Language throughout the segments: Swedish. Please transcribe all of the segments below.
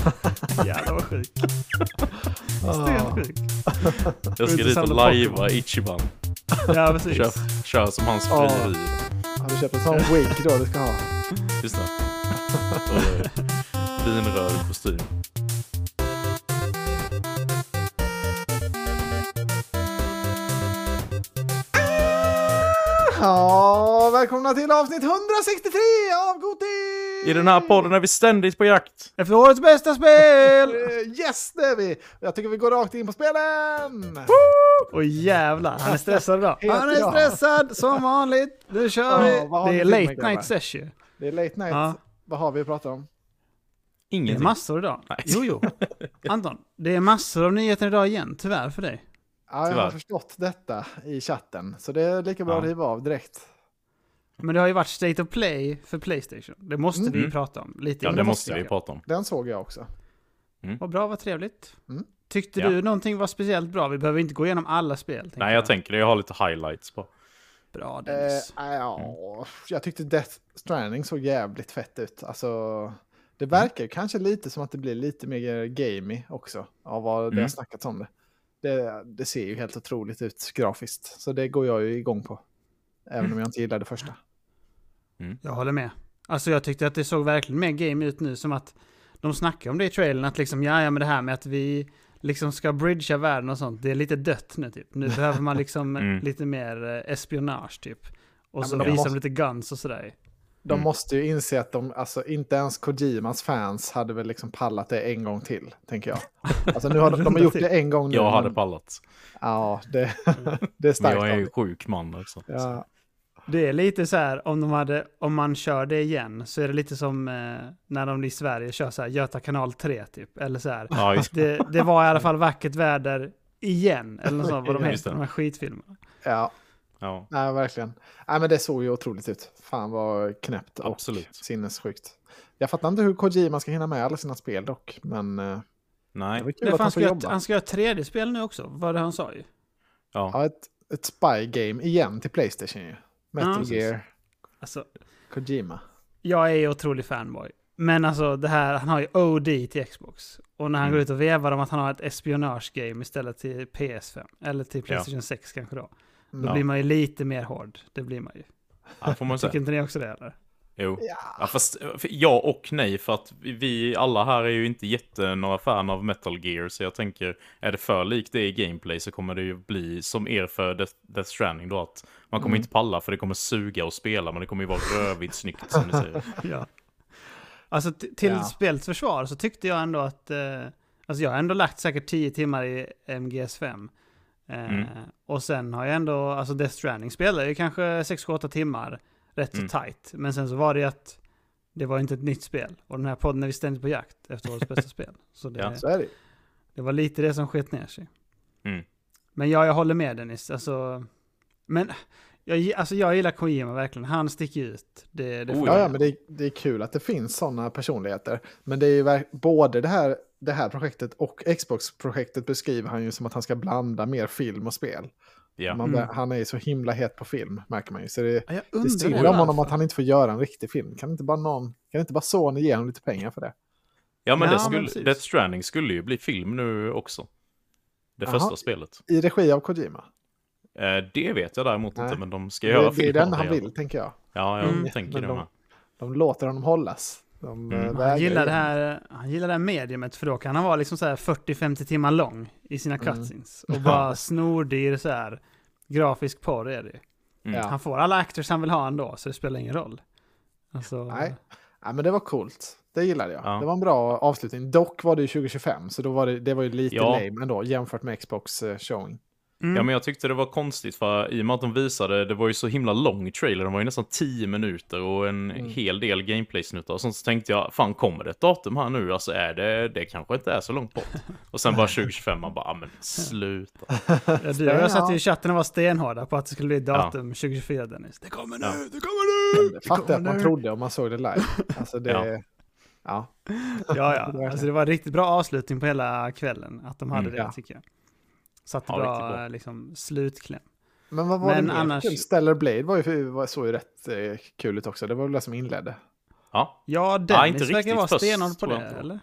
Jävlar vad sjuk. Ah. Stensjuk. Jag ska Inte dit och lajva Ichiban. Ja, precis. Kör, kör som hans Ja. frieri. Har du köpt en sån wig då du ska ha? Just det. Och, eh, Vinröd kostym. Ja, välkomna till avsnitt 163 av Goti! I den här podden är vi ständigt på jakt. Efter årets bästa spel! Yes, det är vi! Jag tycker vi går rakt in på spelen! Och jävlar, han är stressad idag. Han är stressad som vanligt. Nu kör vi. Det ni är late night session. Det är late night. Ja. Vad har vi att prata om? Det är Ingenting. massor idag. Nej. Jo, jo. Anton, det är massor av nyheter idag igen, tyvärr för dig. Ja, jag har förstått detta i chatten, så det är lika bra Ja. att riva av direkt. Men det har ju varit State of Play för Playstation. Det måste vi Mm. prata om. Lite Ja, det det måste vi prata om. Den såg jag också. Vad bra, vad trevligt. Mm. Tyckte Ja. du någonting var speciellt bra? Vi behöver inte gå igenom alla spel. Nej, jag tänker det. Jag har lite highlights på. Bra Eh, Dennis. ja, jag tyckte Death Stranding såg jävligt fett ut. Alltså, det verkar kanske lite som att det blir lite mer gamey också, av vad det har Mm. snackats om det. det. Det ser ju helt otroligt ut grafiskt, så det går jag ju igång på. Även om jag inte gillar det första. Jag håller med. Alltså jag tyckte att det såg verkligen mer game ut nu, som att de snackar om det i trailern, att liksom, ja, ja, men det här med att vi liksom ska bridgea världen och sånt, det är lite dött nu typ. Nu behöver man liksom Mm. lite mer eh, espionage typ. Och Ja, så men de visar måste- de lite guns och sådär. De Mm. måste ju inse att de, alltså inte ens Kojimas fans hade väl liksom pallat det en gång till, tänker jag. Alltså nu har de, de har gjort det en gång nu. Jag hade men- pallat. Ja, det, det är Men starkt. jag är ju sjuk man också. Ja, Det är lite så här, om, de hade, om man kör det igen, så är det lite som eh, när de i Sverige kör så här Göta kanal 3 typ. Eller så här. Ja, just, Det, det var i alla fall vackert väder igen, eller något sånt, vad de heter, det. de här skitfilmerna. ja, ja. nej, verkligen. Nej, men det såg ju otroligt ut. Fan vad knäppt och Absolut. sinnessjukt. Jag fattar inte hur Kojima ska hinna med alla sina spel dock, men eh, Nej. det var Nej, han ska göra, han ska göra ett tredje spel nu också, vad det han sa ju. Ja. Ja, ett, ett spy game igen till Playstation ju. Metal precis. Gear, Alltså, Kojima. jag är ju otrolig fanboy. Men alltså det här, han har ju OD till Xbox. Och när han Mm. går ut och vevar om att han har ett espionage-game istället till PS5. Eller till Playstation 6 kanske då. Då Mm. blir man ju lite mer hård. Det blir man ju. ja, får man. Tycker inte ni också det eller? Jo. Ja, Ja, fast ja och nej, för att vi- alla här är ju inte jätte några fan av Metal Gear, så jag tänker, är det för likt det i gameplay så kommer det ju bli som er för Death, Death Stranding då, att man kommer Mm. inte palla för det kommer suga och spela, men det kommer ju vara rövigt snyggt som ni säger. Ja. Alltså till Ja. spelets försvar så tyckte jag ändå att... Eh, alltså jag har ändå lagt säkert 10 timmar i MGS5. Eh, Mm. Och sen har jag ändå, alltså Death Stranding spelade ju kanske 6-8 timmar rätt så Mm. tight. Men sen så var det ju att det var inte ett nytt spel. Och den här podden är vi ständigt på jakt efter årets bästa spel. Så det, Ja. så är det det var lite det som sket ner sig. Mm. Men ja, jag håller med Dennis. Alltså, men jag, alltså jag gillar Kojima verkligen. Han sticker ut. Det, det Oh, Ja, ja, men det, är- det är kul att det finns sådana personligheter. Men det är ju både det här, det här projektet och Xbox-projektet beskriver han ju som att han ska blanda mer film och spel. Ja. Man, Mm. Han är ju så himla het på film, märker man ju. Så det, Ja, jag det är synd om honom att han inte får göra en riktig film. Kan inte bara någon, kan inte bara Sony ge honom lite pengar för det? Ja, men, Ja, det men skulle, precis. Death Stranding skulle ju bli film nu också. Det Jaha. första spelet. I regi av Kojima. Eh, det vet jag däremot Nej. inte, men de ska Det, göra det är film det av enda han vill, tänker jag. Ja, jag Mm. tänker Men det de- med. De låter honom hållas. De Mm. eh, Han gillar, det här, han gillar det här mediumet för då kan han vara liksom så här 40-50 timmar lång i sina Mm. cutscenes. Och bara snordyr så här grafisk porr är det ju. Mm. Han får alla actors han vill ha ändå, så det spelar ingen roll. Alltså, Nej. Ja, men det var coolt. Det gillade jag. Ja. Det var en bra avslutning. Dock var det ju 2025, så då var det, det var ju lite Ja. lame ändå jämfört med Xbox eh, showing. Mm. Ja, men jag tyckte det var konstigt för i och med att de visade, det var ju så himla lång trailer, den var ju nästan 10 minuter och en Mm. hel del gameplay-snuttar och så tänkte jag, fan kommer det ett datum här nu? Alltså är det, det kanske inte är så långt bort. Och sen bara 2025, man bara, ah, men sluta. Ja, du jag satt Ja. i chatten och var stenhårda på att det skulle bli datum 2024 Dennis. Det kommer nu, Ja. det kommer nu! Jag fattar att man nu. trodde om man såg det live. Alltså det... Ja. Ja. ja. Ja, ja. Alltså det var en riktigt bra avslutning på hela kvällen, att de hade Mm. det Ja. tycker jag. Satt Ja, bra, riktigt bra. eh, liksom, slutkläm. Men vad var Men det annars- kul? Stellar Blade var ju, var, såg ju rätt eh, kul ut också. Det var väl det som inledde. Ja, Ja, Ja, Dennis inte verkar riktigt vara först, stenhård på det, eller?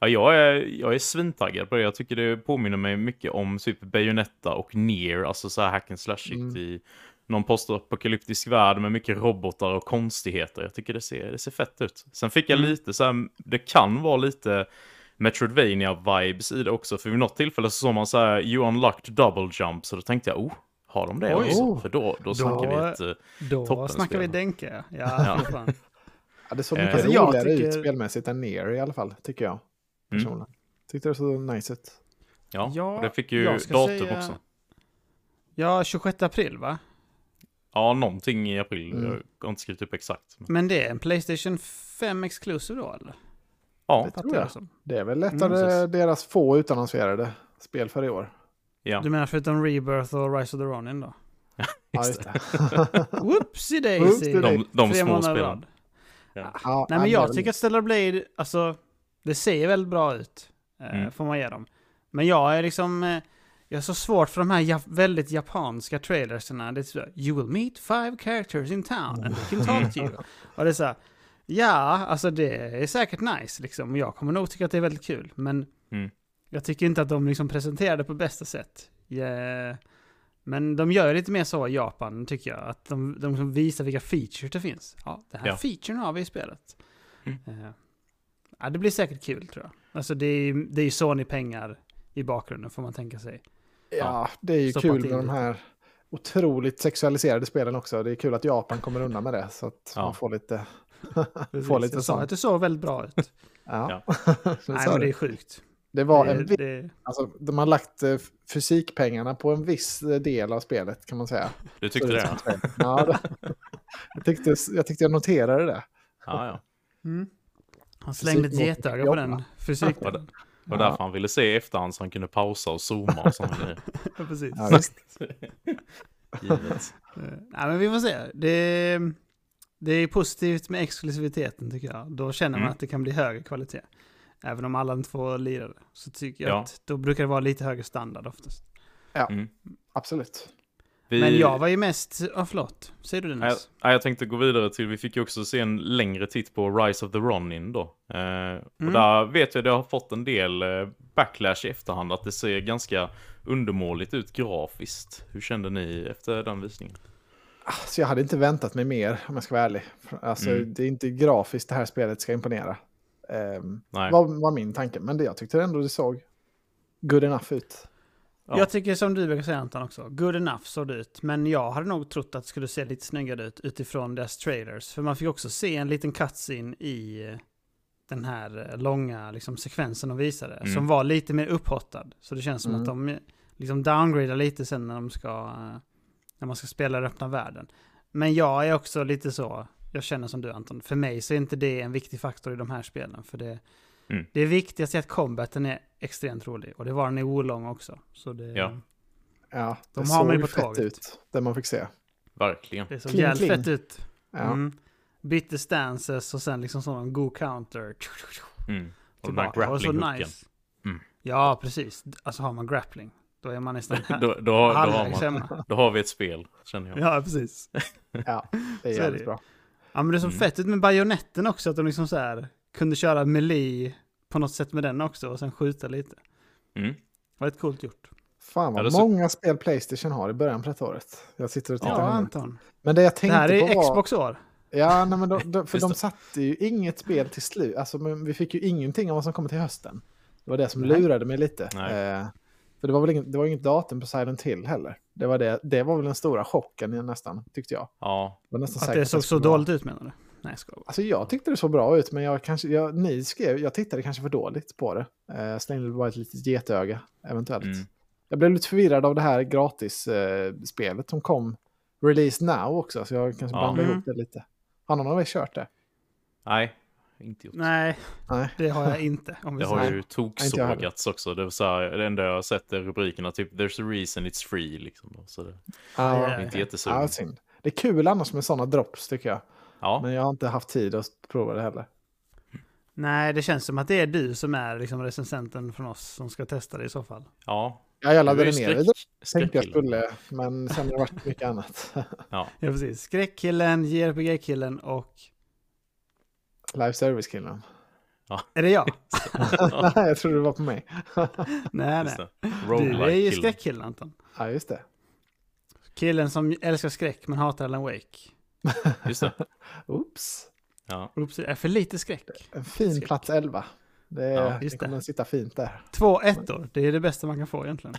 Ja, jag är, jag är svintaggad på det. Jag tycker det påminner mig mycket om typ Bayonetta och Nier, alltså så här hack and slash mm. i någon postapokalyptisk värld med mycket robotar och konstigheter. Jag tycker det ser, det ser fett ut. Sen fick jag mm. lite så här, det kan vara lite Metroidvania-vibes i det också, för vid något tillfälle så såg man så här, you unlocked double jump, så då tänkte jag, oh, har de det Oj. också? För då, då snackar vi ett uh, Då snackar vi Denke, ja. ja. Fan. ja det såg mycket eh, roligare tycker... ut spelmässigt än ner i alla fall, tycker jag. Personligen. Mm. Tyckte det såg nice ut. Ja, ja och det fick ju datum säga... också. Ja, 26 april va? Ja, någonting i april. Mm. Jag har inte skrivit upp exakt. Men det är en Playstation 5 Exclusive då eller? Ja, det tror jag. Det är väl lättare mm, deras få utannonserade spel för i år. Ja. Du menar förutom Rebirth och Rise of the Ronin då? ja, just det. Whoopsie daisy! De, de små spelen. Ja. Ja, Nej men jag tycker att Stellar Blade, alltså, det ser väldigt bra ut. Eh, mm. Får man ge dem. Men jag är liksom, eh, jag har så svårt för de här jap väldigt japanska trailersarna. Det är så, you will meet five characters in town and they can talk to you. och det är så här, ja, alltså det är säkert nice liksom. Jag kommer nog tycka att det är väldigt kul. Men mm. jag tycker inte att de liksom presenterar det på bästa sätt. Yeah. Men de gör lite mer så i Japan, tycker jag. Att de, de liksom visar vilka features det finns. Ja, den här ja. featuren har vi i spelet. Mm. Uh, ja, det blir säkert kul tror jag. Alltså det är, det är ju Sony-pengar i bakgrunden får man tänka sig. Ja, det är ju kul med de här otroligt sexualiserade spelen också. Det är kul att Japan kommer undan med det. Så att ja. man får lite... får lite jag sa att det såg väldigt bra ut. ja. Nej, men det är sjukt. Det var en det, det... Alltså, de har lagt eh, fysikpengarna på en viss eh, del av spelet kan man säga. Du tyckte det? det? Ja, det, jag, tyckte, jag tyckte jag noterade det. Ja, ja. Mm. Han slängde ett getöga på den fysikdelen. Det var därför han ville se i efterhand så han kunde pausa och zooma och sånt. ja, precis. Ja, Givet. Nej, men vi får se. Det, det är positivt med exklusiviteten tycker jag. Då känner man mm. att det kan bli högre kvalitet. Även om alla inte får lira det. Så tycker jag ja. att då brukar det vara lite högre standard oftast. Ja, mm. absolut. Vi... Men jag var ju mest, ja oh, förlåt, säger du det Nils? Jag, jag tänkte gå vidare till, vi fick ju också se en längre titt på Rise of the Ronin då. Eh, mm. Och där vet jag det har fått en del eh, backlash i efterhand, att det ser ganska undermåligt ut grafiskt. Hur kände ni efter den visningen? Alltså jag hade inte väntat mig mer om jag ska vara ärlig. Alltså mm. det är inte grafiskt det här spelet ska imponera. Um, var, var min tanke, men det, jag tyckte ändå det såg good enough ut. Ja. Jag tycker som du brukar säga Anton också, good enough såg det ut. Men jag hade nog trott att det skulle se lite snyggare ut utifrån deras trailers. För man fick också se en liten cutscene i eh, den här eh, långa liksom, sekvensen de visade. Mm. Som var lite mer upphottad. Så det känns som mm. att de liksom downgradar lite sen när de ska... När man ska spela den öppna världen. Men jag är också lite så, jag känner som du Anton. För mig så är inte det en viktig faktor i de här spelen. För det, mm. det viktigaste är att combaten är extremt rolig. Och det var den i olång också. Så det, ja. Ja, det de har man ju på fett ut, det man fick se. Verkligen. Det såg jävligt fett ut. Ja. Mm. Bytte stances och sen liksom sån go counter. Mm. Och den här grappling så nice. Mm. Ja, precis. Alltså har man grappling, då är man nästan då, då, då, har man, då har vi ett spel, känner jag. Ja, precis. ja, det är jävligt bra. Ja, men det är så mm. fett ut med bajonetten också, att de liksom så här kunde köra melee på något sätt med den också och sen skjuta lite. Mm. Det var ett coolt gjort. Fan vad många så... spel Playstation har i början på detta året. Jag sitter och tittar. Ja, Anton. Men det jag tänkte på Det här är på var... Xbox år. Ja, nej, men då, då, för de satte ju inget spel till slut. Alltså, men vi fick ju ingenting om vad som kommer till hösten. Det var det som nej. lurade mig lite. Eh, för det var väl inget, det var inget datum på Silent Hill heller. Det var, det, det var väl den stora chocken nästan, tyckte jag. Ja. Var nästan att det såg så dåligt ut menar du? Nej, jag Alltså jag tyckte det såg bra ut, men jag kanske, jag, ni skrev, jag tittade kanske för dåligt på det. Eh, slängde bara ett litet getöga, eventuellt. Mm. Jag blev lite förvirrad av det här gratis-spelet eh, som kom release now också, så jag kanske ja. blandade mm. ihop det lite. Har någon av er kört det? Nej, inte gjort. Nej, Nej. det har jag inte. Om det har ju toksågats också. Det, var så här, det enda jag har sett är rubrikerna typ “There's a reason it's free” liksom. Så det ah, är inte jättesugen. Ah, synd. Det är kul annars med sådana drops tycker jag. Ja. Men jag har inte haft tid att prova det heller. Nej, det känns som att det är du som är liksom recensenten från oss som ska testa det i så fall. Ja. Ja, jag laddade ner det. Tänkte jag skulle, men sen har det varit mycket annat. Ja, ja precis. Skräckkillen, JRPG-killen och... Live service-killen. Ja. Är det jag? nej, jag trodde det var på mig. nej, nej. det. Du är ju skräckkillen Anton. ja, just det. Killen som älskar skräck men hatar Alan Wake. Just det. Oops. Ja. Oops, är för lite skräck. En fin Skräck. plats 11. Det, Ja, det just det. kommer att sitta fint där. Två ettor, det är det bästa man kan få egentligen.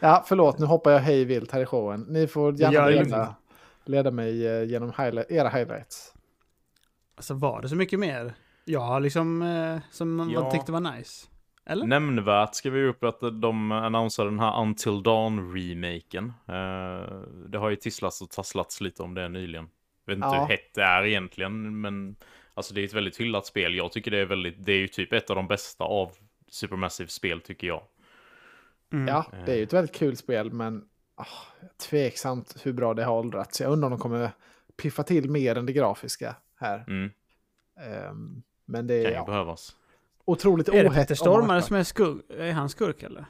Ja, förlåt, nu hoppar jag hej vilt här i showen. Ni får gärna leda, leda mig eh, genom highlight, era highlights. Alltså var det så mycket mer? Har liksom, eh, som man Ja. tyckte var nice. Eller? Nämnvärt ska vi upp att de annonserade den här Until Dawn-remaken. Eh, det har ju tisslats och tasslats lite om det nyligen. Jag vet inte Ja. hur hett det är egentligen, men alltså det är ett väldigt hyllat spel. Jag tycker det är väldigt, det är ju typ ett av de bästa av Supermassive-spel tycker jag. Mm. Ja, det är ju ett väldigt kul spel, men ah, tveksamt hur bra det har åldrats. Jag undrar om de kommer piffa till mer än det grafiska här. Mm, Ehm, men det är kan ju ja, behövas. otroligt Är det ohett. Peter Stormare som är skurk? Är han skurk eller?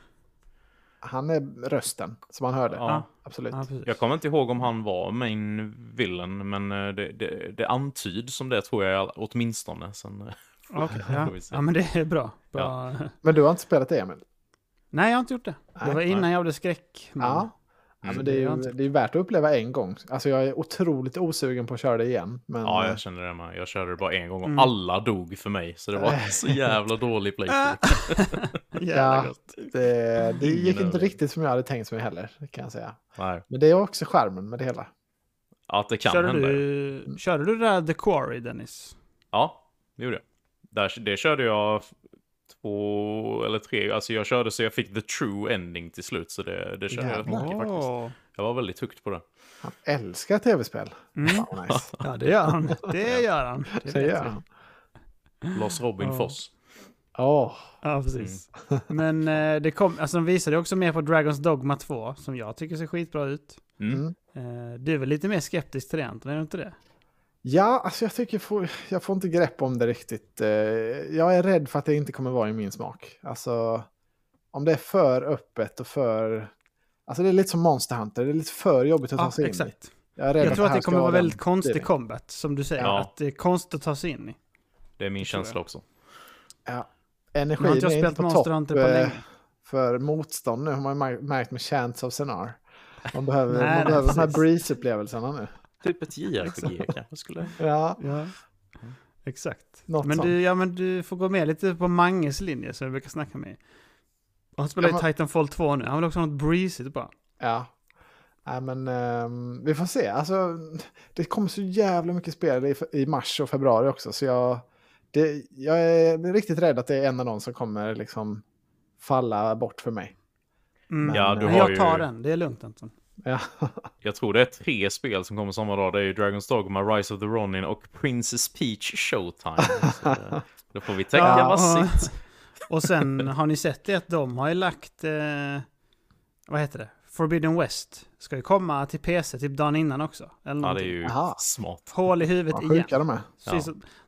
Han är rösten, som man hörde. Ja. Absolut. Ja. Jag kommer inte ihåg om han var main villain, men eh, det, det, det antyds som det tror jag åtminstone. Sen, eh, får ja. ja, men det är bra. bra. Men du har inte spelat det, Emil? Nej, jag har inte gjort det. Det Nej. var innan jag gjorde skräck. men- Ja. Ja, Mm. men det är Det jag ju det är värt att uppleva en gång. Alltså jag är otroligt osugen på att köra det igen. Men Ja, eh, jag känner det med. Jag körde det bara en gång och Mm. alla dog för mig. Så det var så jävla dålig playthrough. Jävla Ja. det, det gick inte riktigt som jag hade tänkt mig heller, kan jag säga. Nej, Men det är också skärmen med det hela. att det kan Körde hända. du, körde du det där The Quarry, Dennis? Ja, det gjorde jag. Där, det körde jag två eller tre. Alltså jag körde så jag fick the true ending till slut. Så det, det körde jag mycket faktiskt. Jag var väldigt högt på det. Han älskar tv-spel. Mm. Nice. Ja, det gör han. Det gör han. Det vet gör han. Lars Robin Ja. Foss. Åh, Ja, precis. Men eh, det kom, alltså de visade också mer på Dragons Dogma 2, som jag tycker ser skitbra ut. Mm. Mm. Eh, du är väl lite mer skeptisk till det, Anton, är du inte det? Ja, alltså jag tycker jag får, jag får inte grepp om det riktigt. Eh, Jag är rädd för att det inte kommer vara i min smak. Alltså, om det är för öppet och för... Alltså det är lite som Monster Hunter, det är lite för jobbigt att ta Ja, sig in i. exakt. Jag, är rädd Jag tror att det kommer vara väldigt konstig combat, som du säger. Ja. Att det är konstigt att ta sig in i. Det är min Det känsla också. Ja. Nu har Energin inte jag är inte spelat på Monster topp Hunter på eh, länge. för motstånd nu, har man märkt med Chance of Senar. Man behöver, Nej, man behöver de här breeze-upplevelserna nu. Typ ett JRPG kanske skulle... Ja, Ja, exakt. Något men sånt. du, ja, men du får gå med lite på Manges linje, som vi brukar snacka med. Han spelar ju Ja, men- Titanfall 2 nu. Han vill också ha något breezyt bara. ja. Nej, men ehm, vi får se. Alltså, det kommer så jävla mycket spel i, i mars och februari också. Så jag, det, jag är riktigt rädd att det är en av dem som kommer liksom falla bort för mig. Mm. Ja, du men har jag ju- tar den, det är lugnt Anton. Ja, Jag tror det är tre spel som kommer samma dag. Det är ju Dragon's Dogma, Rise of the Ronin och Princess Peach Showtime. Så, eh, då får vi tänka Ja. massigt. Och sen har ni sett det att de har ju lagt, eh, vad heter det? Forbidden West ska ju komma till PC typ dagen innan också. Eller Ja, det är ju Aha. smart. Hål i huvudet vad igen. de är. Ja.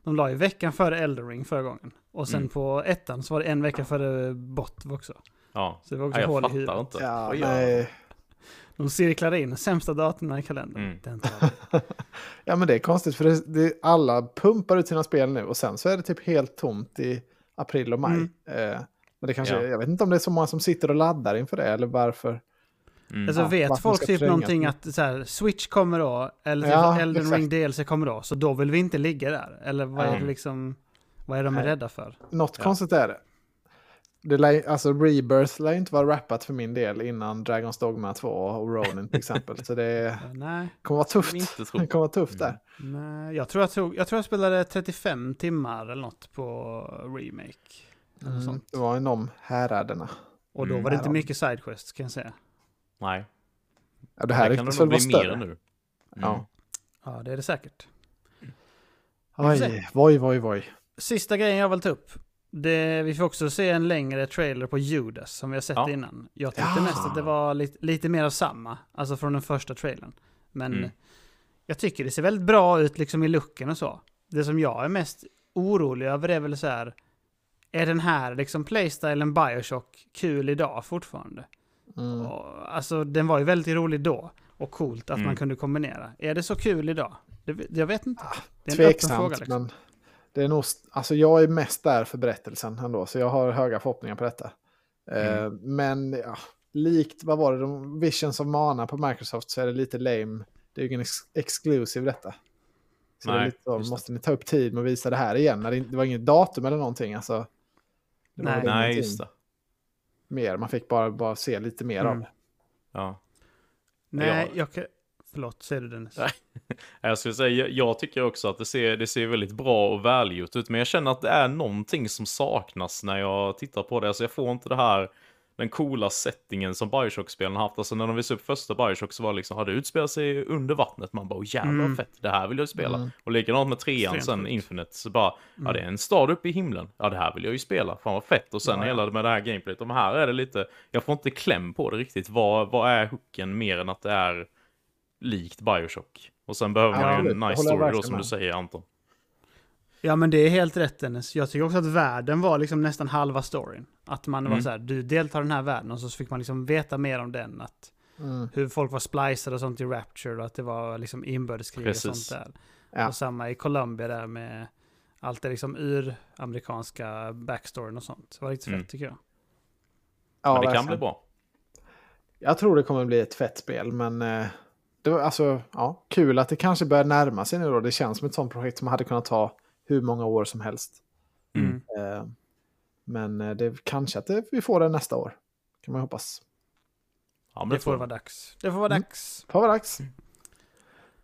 De la ju veckan före Elden Ring förra gången. Och sen Mm. på ettan så var det en vecka före Botv också. Ja, Så det var också ja jag hål i fattar huvudet. inte. Ja, nej. De cirklade in sämsta datorn i kalendern. Mm. Ja, men det är konstigt för det, det, alla pumpar ut sina spel nu och sen så är det typ helt tomt i april och maj. Mm. Eh, men det kanske, Ja. jag vet inte om det är så många som sitter och laddar inför det eller varför. Mm. Alltså Ja, vet folk typ någonting att så här, Switch kommer då, eller typ Ja, Elden exakt. Ring DLC kommer då, så då vill vi inte ligga där. Eller vad är Mm. det liksom, vad är de Nej. rädda för? Något Ja. konstigt är det. Det lär, alltså Rebirth lär inte vara rappat för min del innan Dragon's Dogma 2 och Ronin till exempel. Så det Nej, kommer vara tufft. Inte. Det kommer vara tufft där. nej jag, tror jag, tog, jag tror jag spelade 35 timmar eller något på remake. Eller Mm, sånt. det var inom häraderna. Och då Mm. var det inte Härav. mycket sidequests kan jag säga. Nej, Ja, det här det kan ryktas nog väl bli vara mer större. nu. Mm. Ja. Ja, det är det säkert. Oj, voj, voj, voj. Sista grejen jag vill ta upp. Det, vi får också se en längre trailer på Judas som vi har sett Ja. innan. Jag tyckte Ja. mest att det var lite, lite mer av samma, alltså från den första trailern. Men Mm. jag tycker det ser väldigt bra ut liksom i looken och så. Det som jag är mest orolig över är väl så här, är den här liksom playstylen Bioshock kul idag fortfarande? Mm. Och, alltså den var ju väldigt rolig då och coolt att Mm. man kunde kombinera. Är det så kul idag? Det, jag vet inte. Det är en öppen fråga, liksom. men det är nog, alltså jag är mest där för berättelsen ändå, så jag har höga förhoppningar på detta. Eh, mm. men ja, likt, vad var det, de Visions of Mana på Microsoft så är det lite lame. Det är ju ingen ex exclusive detta. Så Nej, det är lite så, måste ni ta upp tid med att visa det här igen? Det, det var inget datum eller någonting. Alltså, Nej, Nej just det. Mer, man fick bara, bara se lite mer mm. av det. Ja. Nej, jag kan... Förlåt, säger du Dennis? jag skulle säga, jag tycker också att det ser, det ser väldigt bra och välgjort ut, men jag känner att det är någonting som saknas när jag tittar på det. Alltså jag får inte det här den coola settingen som Bioshock-spelen har haft. Alltså när de visade upp första Bioshock så var det liksom, hade det utspelat sig under vattnet? Man bara, jävlar mm. fett, det här vill jag spela. Mm. Och likadant med trean sen, Infinite, så bara, mm. ja det är en stad uppe i himlen. Ja det här vill jag ju spela, fan vad fett. Och sen ja, hela med det här gameplayet, och här är det lite, jag får inte kläm på det riktigt. Vad, vad är hooken mer än att det är likt Bioshock? Och sen behöver man ju en nice story då som du säger Anton. Ja men det är helt rätt Dennis. Jag tycker också att världen var liksom nästan halva storyn. Att man mm. var så här, du deltar i den här världen och så fick man liksom veta mer om den. Att mm. Hur folk var splicade och sånt i Rapture och att det var liksom inbördeskrig och sånt där. Ja. Och samma i Columbia där med allt det liksom ur amerikanska backstoryn och sånt. Det var riktigt mm. fett tycker jag. Ja, men det kan bli bra. Jag tror det kommer bli ett fett spel, men eh, det var alltså, ja, kul att det kanske börjar närma sig nu då. Det känns som ett sånt projekt som hade kunnat ta hur många år som helst. Mm. Eh, men eh, det kanske att det, vi får det nästa år. Kan man hoppas. Ja, det, det får vara dags. Det får vara mm. dags. Det får vara dags.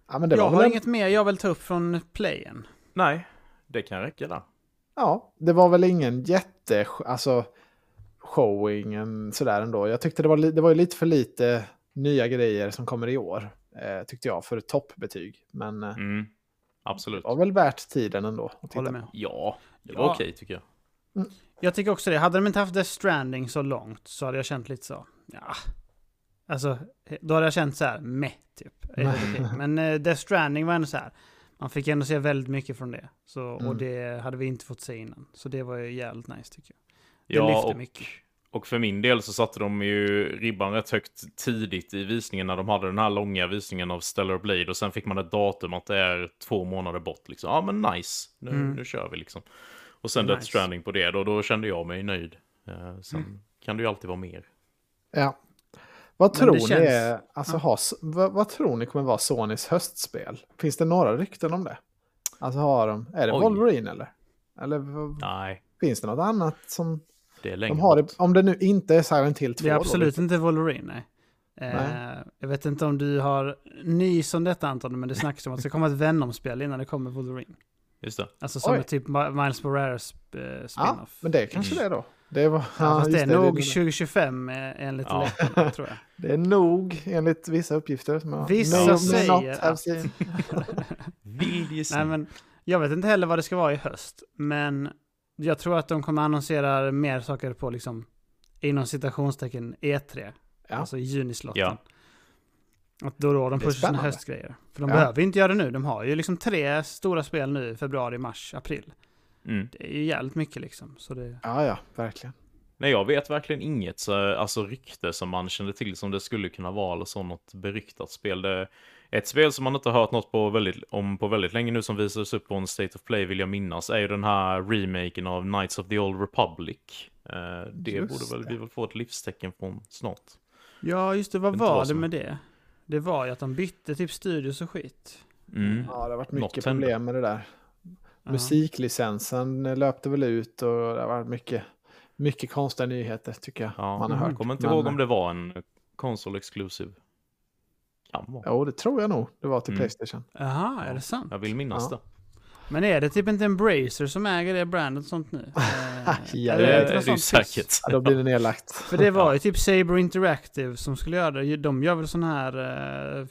Ja, men det jag har en... inget mer jag vill ta upp från playen. Nej, det kan räcka där. Ja, det var väl ingen jätte... Alltså, showingen sådär ändå. Jag tyckte det var, det var lite för lite nya grejer som kommer i år. Eh, tyckte jag, för toppbetyg. Men... Eh, mm. Absolut. Det var väl värt tiden ändå. Att Håller med. Ja, det var ja. okej tycker jag. Mm. Jag tycker också det. Hade de inte haft Death Stranding så långt så hade jag känt lite så. Ja. Alltså, då hade jag känt så här, meh, typ. Men uh, Death Stranding var ändå så här. Man fick ändå se väldigt mycket från det. Så, mm. Och det hade vi inte fått se innan. Så det var ju jävligt nice tycker jag. Det ja, lyfte och, mycket. Och för min del så satte de ju ribban rätt högt tidigt i visningen när de hade den här långa visningen av Stellar Blade och sen fick man ett datum att det är två månader bort liksom. Ja men nice, nu, mm. nu kör vi liksom. Och sen nice. Death Stranding på det då, då kände jag mig nöjd. Eh, sen mm. kan det ju alltid vara mer. Ja. Vad tror känns... ni alltså, ja. ha, vad, vad, tror ni kommer vara Sonys höstspel? Finns det några rykten om det? Alltså har de, är det Oj. Wolverine eller? Eller Nej. finns det något annat som det är länge de har det, Om det nu inte är Silent Hill 2. Det är absolut då, inte Wolverine, nej. nej. Eh, jag vet inte om du har nys om detta Anton, men det snackas om att det ska komma ett Venom-spel innan det kommer Wolverine. Just det. Alltså som ett typ Miles Morales eh, spin-off. Ja, men det är kanske mm. det då. Det, var, ja, fast det är det, nog det, 2025 eh, enligt ja. läppen, tror jag. Det är nog enligt vissa uppgifter. Som vissa may, säger att... Nej, men jag vet inte heller vad det ska vara i höst, men jag tror att de kommer annonsera mer saker på liksom inom citationstecken E3. Ja. Alltså i junislotten. Ja. Att då då de pushar sina höstgrejer. För de ja. behöver inte göra det nu. De har ju liksom tre stora spel nu, februari, mars, april. Mm. Det är ju jävligt mycket liksom. Så det... Ja, ja, verkligen. Nej, jag vet verkligen inget så, alltså rykte som man kände till som det skulle kunna vara eller så något beryktat spel. Det, ett spel som man inte har hört något på väldigt, om på väldigt länge nu som visades upp på en State of Play vill jag minnas är ju den här remaken av Knights of the Old Republic. Eh, det just borde väl det. vi väl få ett livstecken från snart. Ja, just det. Vad var det med det? Det var ju att de bytte typ studios och skit. Mm. Ja, det har varit mycket Något problem med det där. Musiklicensen löpte väl ut och det har varit mycket, mycket konstiga nyheter tycker jag. Ja, man har hört. Jag kommer inte Men... ihåg om det var en konsol exclusive kan vara. Jo, det tror jag nog. Det var till mm. Playstation. Jaha, är det sant? Jag vill minnas ja. det. Men är det typ inte Embracer som äger det brandet och sånt nu? ja, det, är det, det är säkert. Ja, då blir det nedlagt. För det var ju typ Saber Interactive som skulle göra det. De gör väl sån här... Uh,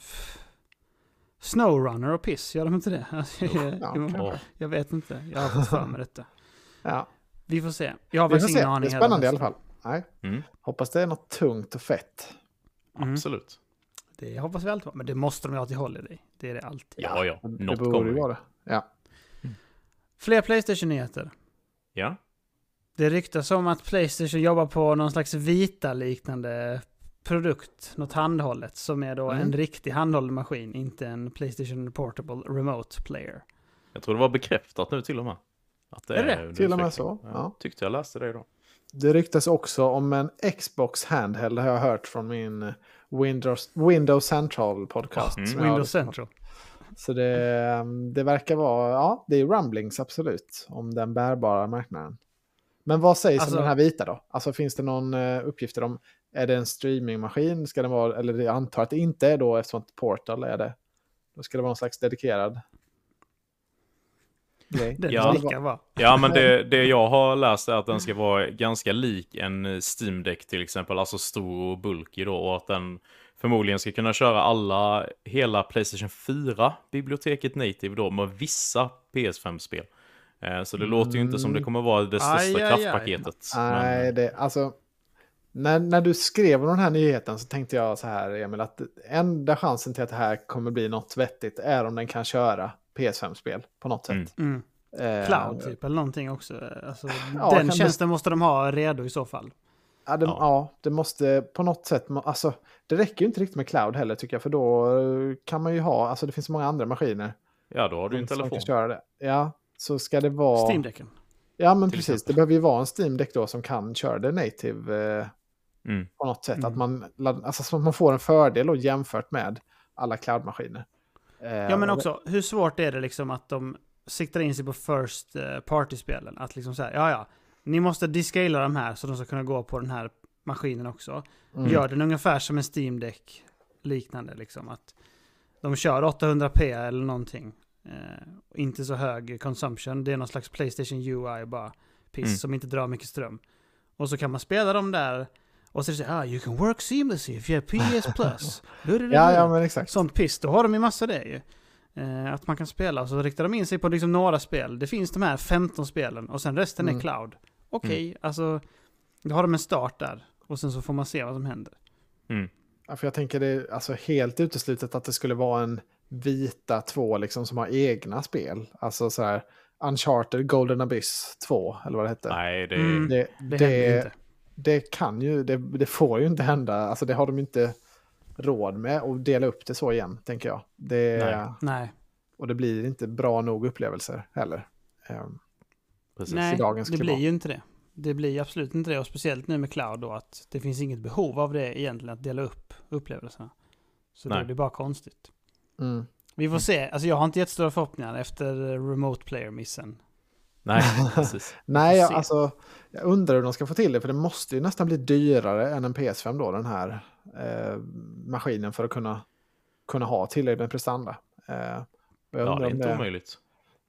Snowrunner och piss, gör de inte det? jag, jag, jag vet inte, jag har fått för mig detta. Ja. Vi får se. Jag har faktiskt ingen aning. Det är spännande i alla fall. Nej. Mm. Hoppas det är något tungt och fett. Mm. Absolut. Det hoppas vi alltid på. Men det måste de ju ha till Holiday. Det är det alltid. Ja, ja. Något det borde ju vara det. Ja. Mm. Fler Playstation-nyheter. Ja. Det ryktas om att Playstation jobbar på någon slags vita-liknande produkt, något handhållet, som är då mm. en riktig handhållen maskin, inte en Playstation Portable Remote Player. Jag tror det var bekräftat nu till och med. Att det är, är det? Till och med så? Ja. Tyckte jag läste det idag. Det ryktas också om en Xbox handheld, har jag hört från min Windows, Windows Central podcast. Mm. Windows Central. Så det, det verkar vara, ja, det är rumblings absolut om den bärbara marknaden. Men vad sägs alltså, om den här vita då? Alltså finns det någon uh, uppgifter om, är det en streamingmaskin? Ska den vara, eller jag antar att det inte är då eftersom Portal är det. Då ska det vara någon slags dedikerad Den ja. ska vara. Ja, men det, det jag har läst är att den ska vara ganska lik en Steam Deck till exempel, alltså stor och bulky då, och att den förmodligen ska kunna köra alla, hela Playstation 4-biblioteket native då, med vissa PS5-spel. Eh, så det mm. låter ju inte som det kommer vara det största aj, kraftpaketet. Aj, aj. Nej, det, alltså, när, när du skrev om den här nyheten så tänkte jag så här, Emil, att enda chansen till att det här kommer bli något vettigt är om den kan köra PS5-spel på något sätt. Mm. Mm. Eh, Cloud typ, eller någonting också. Alltså, ja, den tjänsten det... måste de ha redo i så fall. Ja det, ja. ja, det måste på något sätt, alltså det räcker ju inte riktigt med cloud heller tycker jag, för då kan man ju ha, alltså det finns så många andra maskiner. Ja, då har du en telefon. Kan köra det. Ja, så ska det vara... Steam-däcken. Ja, men precis. Exempel. Det behöver ju vara en Steam-däck då som kan köra det native eh, mm. på något sätt. Mm. Att man, alltså, så man får en fördel då jämfört med alla cloud-maskiner. Eh, ja, men också, hur svårt är det liksom att de siktar in sig på first eh, party-spelen? Att liksom säga, ja, ja, ni måste discala de här så de ska kunna gå på den här maskinen också. Mm. Gör den ungefär som en Steam Deck liknande liksom. Att de kör 800p eller någonting. Eh, inte så hög consumption. Det är någon slags Playstation UI bara. Piss mm. som inte drar mycket ström. Och så kan man spela dem där. Och så så ah, you can work seamlessly if you have PS Plus. ja, ja, men exakt. Sånt piss, då har de ju massa det ju. Eh, att man kan spela, och så riktar de in sig på liksom några spel. Det finns de här 15 spelen och sen resten mm. är cloud. Okej, okay, mm. alltså då har de en start där. Och sen så får man se vad som händer. Mm. Ja, för jag tänker det är alltså helt uteslutet att det skulle vara en vita två liksom som har egna spel. Alltså så här Uncharted Golden Abyss 2 eller vad det hette. Nej, det, mm, det, det, det, det kan ju, det, det, får ju inte hända. Alltså det har de inte råd med att dela upp det så igen, tänker jag. Det, Nej. Nej. Och det blir inte bra nog upplevelser heller. Um, Precis. Nej, det klimat. blir ju inte det. Det blir absolut inte det, och speciellt nu med cloud då, att det finns inget behov av det egentligen, att dela upp upplevelserna. Så Nej. det blir bara konstigt. Mm. Vi får se, alltså jag har inte jättestora förhoppningar efter remote player-missen. Nej, precis. Nej, jag, alltså, jag undrar hur de ska få till det, för det måste ju nästan bli dyrare än en PS5 då, den här eh, maskinen för att kunna, kunna ha tillräckligt med prestanda. Eh, ja, det är inte det... omöjligt.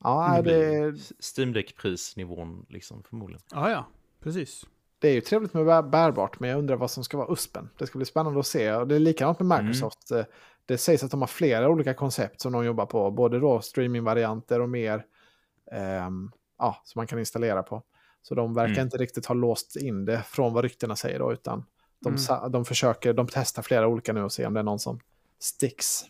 Ja, det... Steam Deck-prisnivån liksom förmodligen. Ja, ja, precis. Det är ju trevligt med bärbart, men jag undrar vad som ska vara USPen. Det ska bli spännande att se. Och det är likadant med mm. Microsoft. Mm. Det sägs att de har flera olika koncept som de jobbar på, både då streamingvarianter och mer eh, ja, som man kan installera på. Så de verkar mm. inte riktigt ha låst in det från vad ryktena säger då, utan de, mm. de försöker, de testar flera olika nu och ser om det är någon som sticks.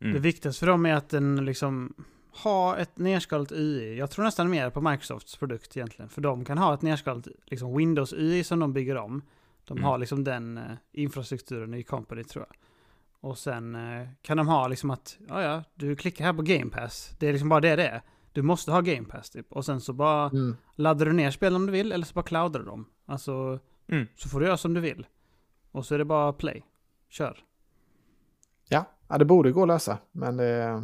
Mm. Det viktigaste för dem är att den liksom ha ett nerskalat UI. Jag tror nästan mer på Microsofts produkt egentligen. För de kan ha ett nerskalat liksom Windows UI som de bygger om. De mm. har liksom den uh, infrastrukturen i Company tror jag. Och sen uh, kan de ha liksom att, ja ja, du klickar här på Game Pass. Det är liksom bara det det är. Du måste ha Game Pass typ. Och sen så bara mm. laddar du ner spel om du vill eller så bara cloudar du dem. Alltså, mm. så får du göra som du vill. Och så är det bara play. Kör. Ja, ja det borde gå att lösa. Men det,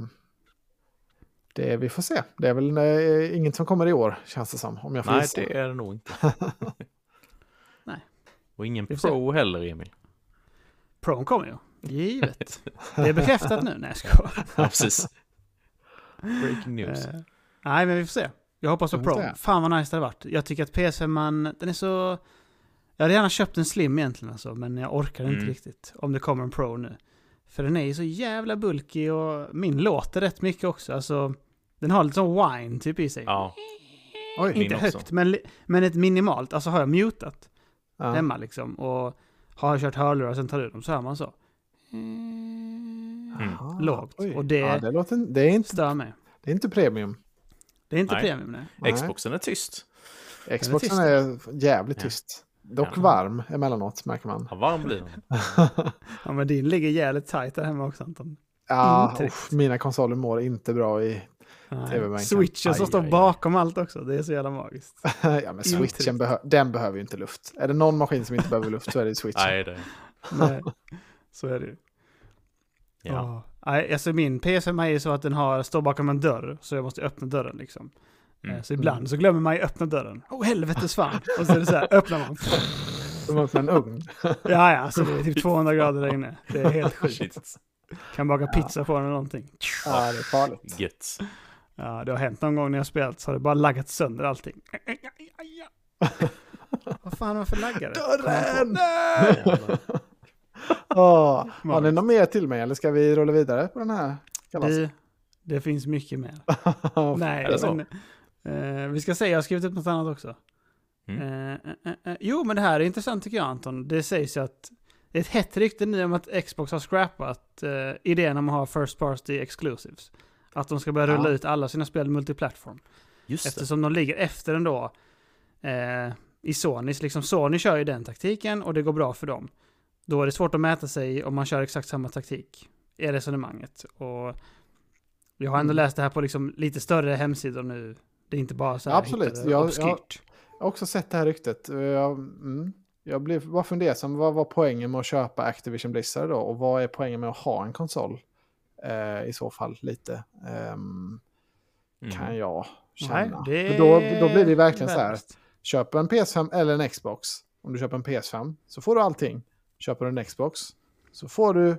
det, vi får se. Det är väl eh, inget som kommer i år, känns det som. Om jag får Nej, gissa. det är det nog inte. Nej. Och ingen Pro heller, Emil. Pro kommer ju. Givet. Det är bekräftat nu. Nej, jag skojar. Ja, precis. Breaking news. Nej, men vi får se. Jag hoppas på Pro. Fan vad nice det hade varit. Jag tycker att PS5, man, den är så... Jag hade gärna köpt en Slim egentligen alltså, men jag orkar mm. inte riktigt. Om det kommer en Pro nu. För den är ju så jävla bulky och min låter rätt mycket också. Alltså, den har lite sån wine typ i sig. Ja. Oj, Inte högt, men, men ett minimalt. Alltså har jag mutat ja. hemma liksom och har kört hörlurar och sen tar du dem så hör man så. Mm. Lågt. Oj. Och det, ja, det, låter, det är inte, stör mig. Det är inte premium. Det är inte nej. premium, nej. Xboxen är tyst. Xboxen är, tyst. är jävligt tyst. Dock ja. varm emellanåt märker man. Ja, varm blir den. ja, men din ligger jävligt tajt där hemma också Anton. Ja, uff, mina konsoler mår inte bra i Switchen som står bakom allt också. Det är så jävla magiskt. ja, men switchen behö den behöver ju inte luft. Är det någon maskin som inte behöver luft så är det switchen. Nej, det. Nej, så är det ju. Ja. Nej, alltså min PS5 är ju så att den har, står bakom en dörr, så jag måste öppna dörren liksom. Mm. Så ibland så glömmer man ju öppna dörren. Åh oh, helvetes fan! Och så är det så här, öppnar man. Som öppnar en ugn. ja, ja, alltså det är typ 200 grader där inne. Det är helt sjukt. Kan baka pizza på den eller någonting. Ja, det är farligt. Gött. Ja, det har hänt någon gång när jag spelat så har det bara laggat sönder allting. Vad fan varför laggar det? Dörren! Nej! Oh, har ni något mer till mig eller ska vi rulla vidare på den här det, det finns mycket mer. Nej, men, eh, vi ska säga, jag har skrivit upp något annat också. Mm. Eh, eh, eh, jo, men det här är intressant tycker jag Anton. Det sägs ju att det är ett hett rykte nu om att Xbox har scrappat eh, idén om att ha First Party Exclusives. Att de ska börja rulla ja. ut alla sina spel multiplattform. Just Eftersom det. de ligger efter ändå eh, i Sonys. Liksom Sony kör ju den taktiken och det går bra för dem. Då är det svårt att mäta sig om man kör exakt samma taktik. Är resonemanget. Och jag har ändå mm. läst det här på liksom lite större hemsidor nu. Det är inte bara så här Absolut. Jag, jag, jag, har också sett det här ryktet. Jag, mm, jag blev bara fundersam. Vad var poängen med att köpa Activision Blizzard då? Och vad är poängen med att ha en konsol? Eh, I så fall lite. Um, mm. Kan jag känna. Nej, det... då, då blir det verkligen så här. Köper en PS5 eller en Xbox. Om du köper en PS5 så får du allting. Köper du en Xbox så får du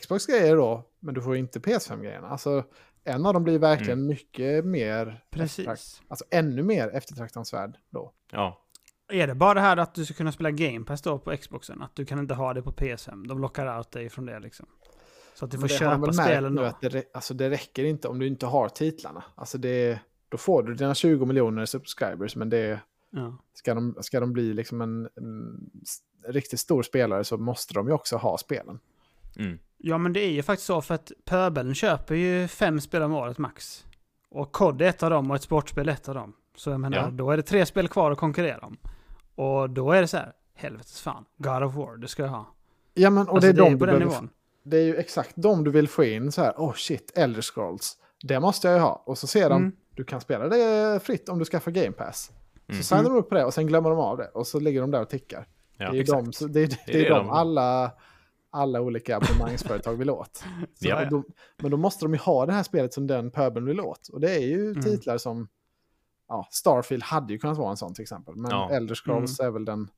Xbox-grejer då, men du får inte PS5-grejerna. Alltså, en av dem blir verkligen mm. mycket mer... Precis. Alltså ännu mer eftertraktansvärd då. Ja. Är det bara det här att du ska kunna spela Game Pass då på Xboxen? Att du kan inte ha det på PS5? De lockar out dig från det liksom. Så att du får köpa spelen då. Att det, alltså det räcker inte om du inte har titlarna. Alltså det, då får du dina 20 miljoner subscribers, men det... Ja. Ska, de, ska de bli liksom en, en riktigt stor spelare så måste de ju också ha spelen. Mm. Ja, men det är ju faktiskt så för att pöbeln köper ju fem spel om året max. Och COD är ett av dem och ett sportspel är ett av dem. Så jag menar, ja. då är det tre spel kvar att konkurrera om. Och då är det så här, helvetes fan, God of War, det ska jag ha. Ja, men och alltså, det är de på den nivån. Det är ju exakt de du vill få in så här, oh shit, Elder Scrolls. Det måste jag ju ha. Och så ser de, mm. du kan spela det fritt om du skaffar Game Pass. Så mm. signar de upp på det och sen glömmer de av det. Och så ligger de där och tickar. Ja, det är ju de, det, det, det, är de alla alla olika abonnemangsföretag vill åt. ja, då, men då måste de ju ha det här spelet som den pöbeln vill åt. Och det är ju mm. titlar som... Ja, Starfield hade ju kunnat vara en sån till exempel. Men ja. Elder Scrolls mm. är väl den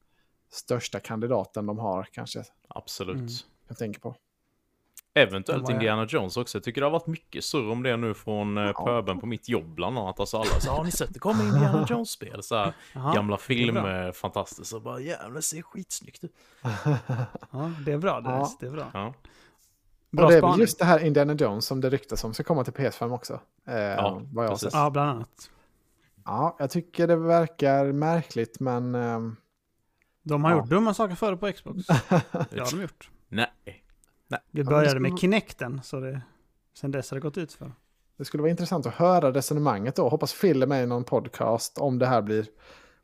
största kandidaten de har kanske. Absolut. Mm. Jag tänker på. Eventuellt Indiana Jones också. Jag tycker det har varit mycket surr om det nu från eh, ja. pöben på mitt jobb bland annat. Alltså alla så har ni sett det kommer Indiana Jones-spel? Så här, gamla filmer, fantastiskt. Så bara jävlar, det ser skitsnyggt ut. ja, det är bra. Det, ja. det är bra. Ja. Bra och det är väl just det här Indiana Jones som det ryktas om ska komma till PS5 också. Eh, ja, vad jag ja, bland annat. Ja, jag tycker det verkar märkligt, men... Eh, de har ja. gjort dumma saker förr på Xbox. det har de gjort. Nej. Nej. Vi började skulle... med Kinecten, så det, sen dess har det gått ut för. Det skulle vara intressant att höra resonemanget då. Hoppas Phil är med i någon podcast om det här blir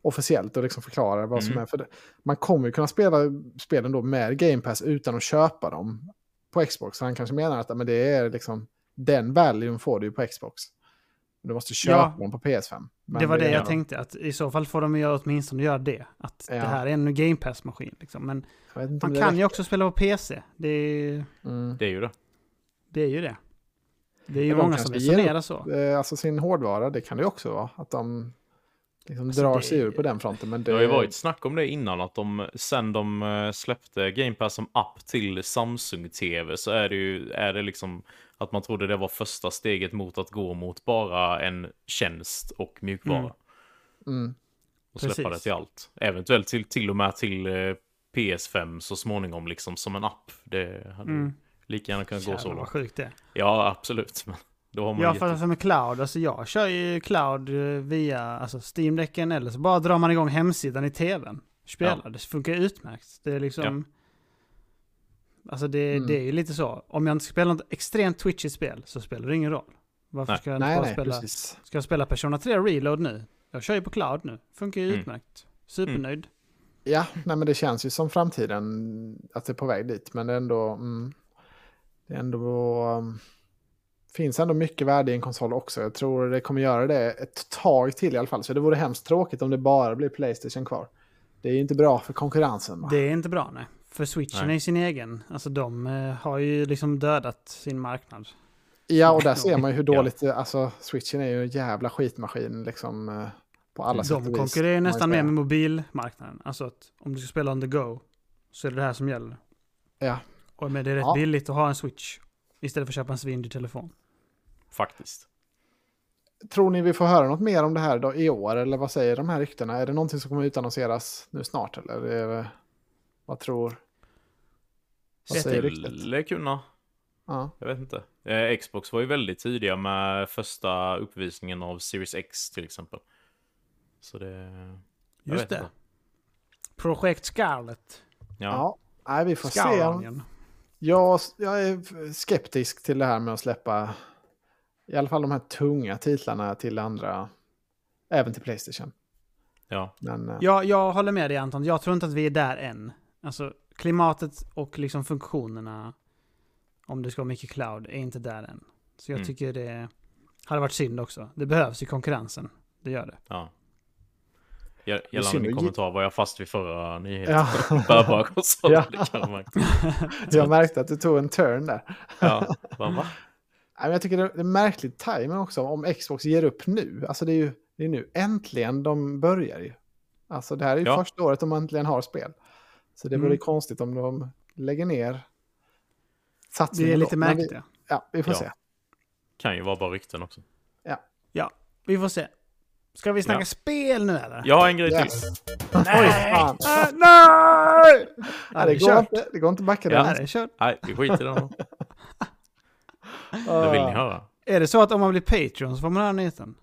officiellt och liksom förklarar vad som mm. är. För det. Man kommer ju kunna spela spelen då med Game Pass utan att köpa dem på Xbox. Så han kanske menar att men det är liksom den valuen får du ju på Xbox. Du måste köpa ja, dem på PS5. Det var det, det jag tänkte, att i så fall får de ju åtminstone göra det. Att ja. det här är en Game Pass-maskin. Liksom. Men man kan ju också spela på PC. Det är, mm. det är ju det. Det är ju det. Det är ju många som resonerar så. Eh, alltså sin hårdvara, det kan det ju också vara. Att de liksom alltså drar det... sig ur på den fronten. Men det... det har ju varit snack om det innan, att de sen de eh, släppte Game Pass som app till Samsung TV så är det ju är det liksom att man trodde det var första steget mot att gå mot bara en tjänst och mjukvara. Mm. Mm. Och släppa Precis. det till allt. Eventuellt till, till och med till eh, PS5 så småningom liksom som en app. Det hade mm. lika gärna kunnat Jävlar, gå så långt. sjukt det Ja, absolut. Då har man ja, för som med cloud, alltså jag kör ju cloud eh, via alltså Steam-däcken eller så bara drar man igång hemsidan i tvn. Spelar, ja. det funkar utmärkt. Det är liksom... Ja. Alltså det, mm. det är ju lite så. Om jag inte spelar något extremt twitchigt spel så spelar det ingen roll. Varför nej. ska jag nej, bara nej, spela... Precis. Ska jag spela Persona 3 Reload nu? Jag kör ju på cloud nu. Funkar ju mm. utmärkt. Supernöjd. Mm. Ja, nej men det känns ju som framtiden att det är på väg dit. Men det är ändå... Mm, det är ändå... Um, finns ändå mycket värde i en konsol också. Jag tror det kommer göra det ett tag till i alla fall. Så det vore hemskt tråkigt om det bara blir Playstation kvar. Det är inte bra för konkurrensen. Va? Det är inte bra, nej. För switchen nej. är sin egen. Alltså de eh, har ju liksom dödat sin marknad. Ja, och där ser man ju hur dåligt, ja. alltså switchen är ju en jävla skitmaskin liksom. Eh, på alla sätt De konkurrerar ju nästan mer med mobilmarknaden. Alltså att om du ska spela on the go så är det det här som gäller. Ja. Och men det är rätt ja. billigt att ha en switch istället för att köpa en svindyr telefon. Faktiskt. Tror ni vi får höra något mer om det här då i år? Eller vad säger de här ryktena? Är det någonting som kommer utannonseras nu snart? Eller är det, vad tror... Vad säger? Skulle kunna. Ja. Jag vet inte. Eh, Xbox var ju väldigt tidiga med första uppvisningen av Series X till exempel. Så det... Just det. Inte. Projekt Scarlet. Ja. ja. Nej, vi får Scarlet. se. Jag, jag är skeptisk till det här med att släppa i alla fall de här tunga titlarna till andra, även till Playstation. Ja. Men, uh... ja, jag håller med dig Anton. Jag tror inte att vi är där än. Alltså klimatet och liksom funktionerna, om det ska vara mycket cloud, är inte där än. Så jag mm. tycker det hade varit synd också. Det behövs i konkurrensen. Det gör det. Ja. Gällande min kommentar var jag fast vid förra nyheten. Ja. Bärbara konsoler. Ja. jag märkte att du tog en turn där. ja, va? Jag tycker det är märkligt timing också om Xbox ger upp nu. Alltså det är ju det är nu äntligen de börjar ju. Alltså det här är ju ja. första året de äntligen har spel. Så det vore mm. konstigt om de lägger ner satsningen. Det är lite märkligt. Vi, ja, vi får ja. se. Kan ju vara bara rykten också. Ja. Ja, vi får se. Ska vi snacka ja. spel nu eller? Jag har en grej yes. till. Nej! Fan. Äh, nej! Ja, det, går inte, det går inte att backa ja, den. Ja, Nej, vi skiter i den. Det vill ni höra. Är det så att om man blir Patreon så får man höra nyheten?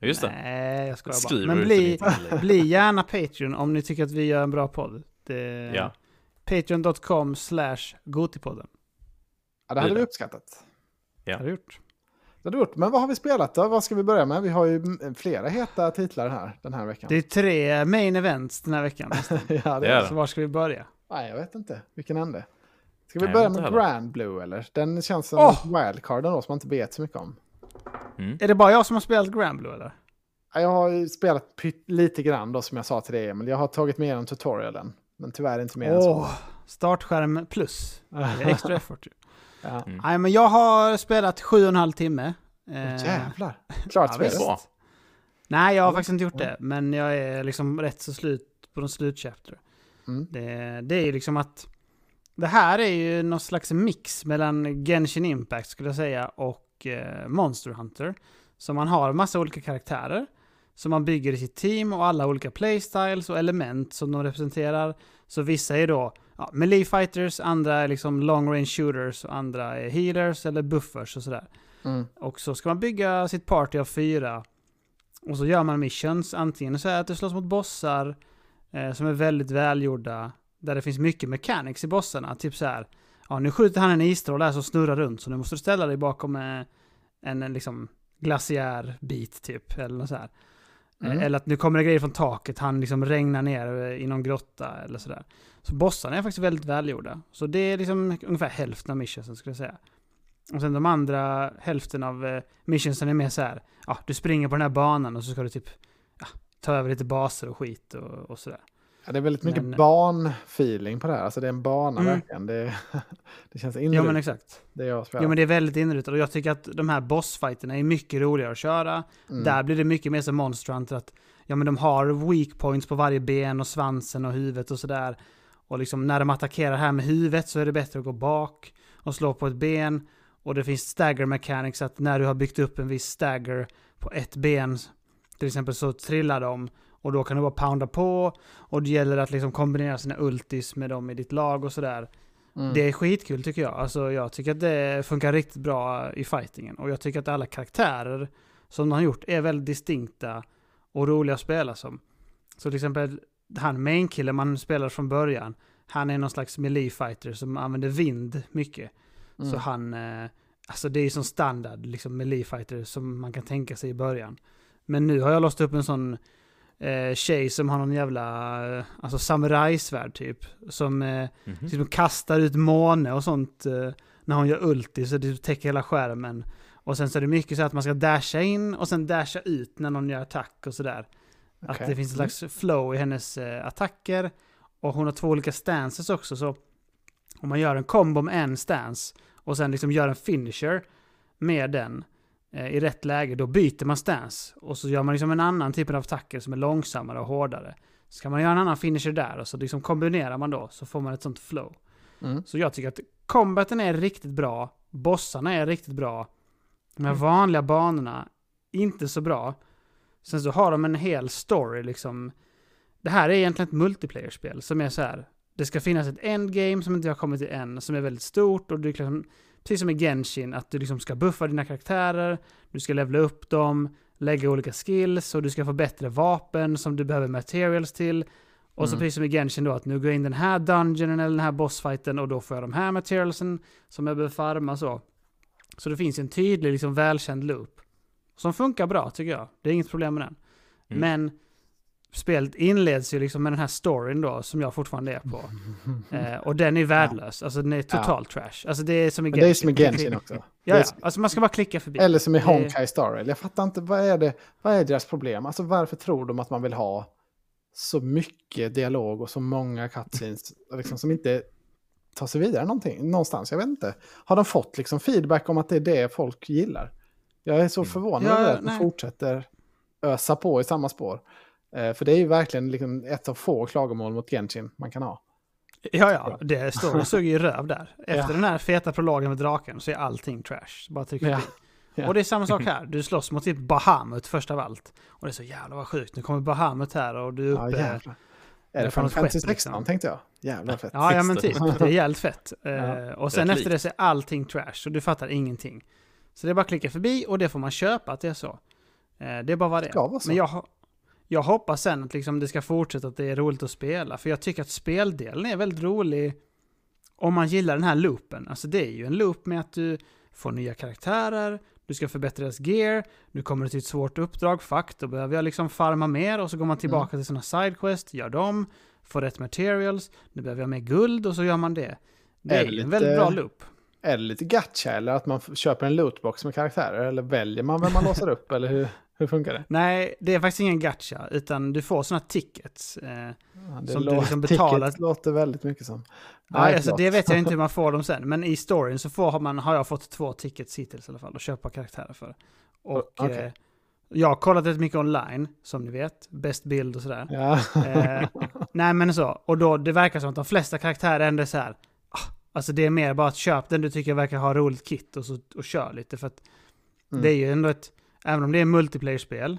Just det. Nej, jag skojar bara. Men bli, bli gärna Patreon om ni tycker att vi gör en bra podd. Det, ja. Patreon.com slash Gotipodden. Ja, det hade vi uppskattat. Ja. Det hade gjort. Det hade gjort. Men vad har vi spelat då? Vad ska vi börja med? Vi har ju flera heta titlar här den här veckan. Det är tre main events den här veckan. ja, det är Så var ska vi börja? Nej, jag vet inte. Vilken ände? Ska vi börja med heller. Grand Blue eller? Den känns som oh! wildcard då som man inte vet så mycket om. Mm. Är det bara jag som har spelat Grand Blue eller? Jag har spelat lite grann då som jag sa till dig Emil. Jag har tagit med en tutorialen. Men tyvärr inte mer oh, än så. Startskärm plus. Extra effort. Ja. Mm. Nej men jag har spelat sju och en halv timme. Oh, jävlar. Klart ja, spel. Nej jag har faktiskt inte gjort det. Men jag är liksom rätt så slut på de slutchapter. Mm. Det, det är ju liksom att det här är ju någon slags mix mellan Genshin Impact skulle jag säga och eh, Monster Hunter. Så man har massa olika karaktärer som man bygger i sitt team och alla olika playstyles och element som de representerar. Så vissa är då ja, melee fighters, andra är liksom long range shooters och andra är healers eller buffers och sådär. Mm. Och så ska man bygga sitt party av fyra. Och så gör man missions, antingen så är att du slåss mot bossar eh, som är väldigt välgjorda där det finns mycket mechanics i bossarna. Typ så här. Ja, nu skjuter han en isstråle där som snurrar runt så nu måste du ställa dig bakom en, en liksom glaciärbit typ. Eller något så här. Mm. Eller att nu kommer det grejer från taket, han liksom regnar ner i någon grotta eller sådär. Så bossarna är faktiskt väldigt välgjorda. Så det är liksom ungefär hälften av missionsen skulle jag säga. Och sen de andra hälften av eh, missionsen är mer så här. Ja, du springer på den här banan och så ska du typ ja, ta över lite baser och skit och, och sådär. Ja, det är väldigt mycket men... barnfeeling på det här. Alltså det är en bana mm. verkligen. Det, det känns inrutat. Ja men exakt. Det jag ja men det är väldigt inrutat. Och jag tycker att de här bossfighterna är mycket roligare att köra. Mm. Där blir det mycket mer som Monster Hunter. Att, ja men de har weak points på varje ben och svansen och huvudet och sådär. Och liksom när de attackerar här med huvudet så är det bättre att gå bak och slå på ett ben. Och det finns stagger mechanics att när du har byggt upp en viss stagger på ett ben till exempel så trillar de och då kan du bara pounda på. Och det gäller att liksom kombinera sina ultis med dem i ditt lag och sådär. Mm. Det är skitkul tycker jag. Alltså jag tycker att det funkar riktigt bra i fightingen. Och jag tycker att alla karaktärer som de har gjort är väldigt distinkta och roliga att spela som. Så till exempel han main-killen man spelar från början. Han är någon slags melee fighter som använder vind mycket. Mm. Så han, eh, alltså det är som standard liksom melee fighter som man kan tänka sig i början. Men nu har jag låst upp en sån eh, tjej som har någon jävla, eh, alltså samurajsvärd typ. Som eh, mm -hmm. liksom kastar ut måne och sånt eh, när hon gör ulti så det täcker hela skärmen. Och sen så är det mycket så att man ska dasha in och sen dasha ut när någon gör attack och sådär. Okay. Att det finns en slags flow i hennes eh, attacker. Och hon har två olika stances också, så om man gör en combo med en stance och sen liksom gör en finisher med den i rätt läge, då byter man stance. Och så gör man liksom en annan typ av attacker som är långsammare och hårdare. Så kan man göra en annan finisher där och så liksom kombinerar man då så får man ett sånt flow. Mm. Så jag tycker att combaten är riktigt bra, bossarna är riktigt bra, de här mm. vanliga banorna inte så bra. Sen så har de en hel story liksom. Det här är egentligen ett multiplayer-spel som är så här. Det ska finnas ett endgame som inte har kommit till än, som är väldigt stort och du liksom, precis som i Genshin, att du liksom ska buffa dina karaktärer, du ska levla upp dem, lägga olika skills och du ska få bättre vapen som du behöver materials till. Och mm. så precis som i Genshin då, att nu går jag in den här dungeonen eller den här bossfighten och då får jag de här materialsen som jag behöver farma så. Så det finns en tydlig, liksom välkänd loop. Som funkar bra tycker jag. Det är inget problem med den. Mm. Men spelet inleds ju liksom med den här storyn då, som jag fortfarande är på. eh, och den är värdelös. Alltså den är totalt ja. trash. Alltså det är som i Genshin. Det är som i Genshin också. Ja, ja, alltså man ska bara klicka förbi. Eller som i Honkai Star Rail. Jag fattar inte, vad är, det, vad är deras problem? Alltså varför tror de att man vill ha så mycket dialog och så många cutscenes liksom, som inte tar sig vidare någonting, någonstans? Jag vet inte. Har de fått liksom feedback om att det är det folk gillar? Jag är så mm. förvånad över att de fortsätter ösa på i samma spår. Eh, för det är ju verkligen liksom ett av få klagomål mot Genshin man kan ha. Ja, ja, det står och suger ju röv där. Efter ja. den här feta prologen med draken så är allting trash. Bara tryck ja. ja. Och det är samma sak här. Du slåss mot typ Bahamut först av allt. Och det är så jävla vad sjukt. Nu kommer Bahamut här och du är uppe... Ja, är det från 56 liksom. tänkte jag? Jävla fett. Ja, ja men typ. Det är jävligt fett. ja, och sen efter det så är allting trash och du fattar ingenting. Så det är bara att klicka förbi och det får man köpa att det är så. Det är bara vad det är. Men jag, jag hoppas sen att liksom det ska fortsätta att det är roligt att spela. För jag tycker att speldelen är väldigt rolig om man gillar den här loopen. Alltså det är ju en loop med att du får nya karaktärer, du ska förbättra deras gear, nu kommer det till ett svårt uppdrag, fuck, då behöver jag liksom farma mer och så går man tillbaka mm. till sina sidequest, gör dem, får rätt materials, nu behöver jag mer guld och så gör man det. Det är, är det en väldigt bra loop. Är det lite gacha eller att man köper en lootbox med karaktärer eller väljer man vem man låser upp eller hur? Hur funkar det? Nej, det är faktiskt ingen gacha, utan du får sådana tickets. Eh, ja, som du liksom betalar. Ticket låter väldigt mycket som. Nej, alltså, det vet jag inte hur man får dem sen, men i storyn så får man, har jag fått två tickets hittills i alla fall, att köpa karaktärer för. Och okay. eh, jag har kollat rätt mycket online, som ni vet. Bäst bild och sådär. Ja. eh, nej, men så. Och då, det verkar som att de flesta karaktärer ändå är så här, ah, alltså det är mer bara att köpa den du tycker verkar ha roligt kit och, så, och kör lite, för att mm. det är ju ändå ett Även om det är multiplayer-spel,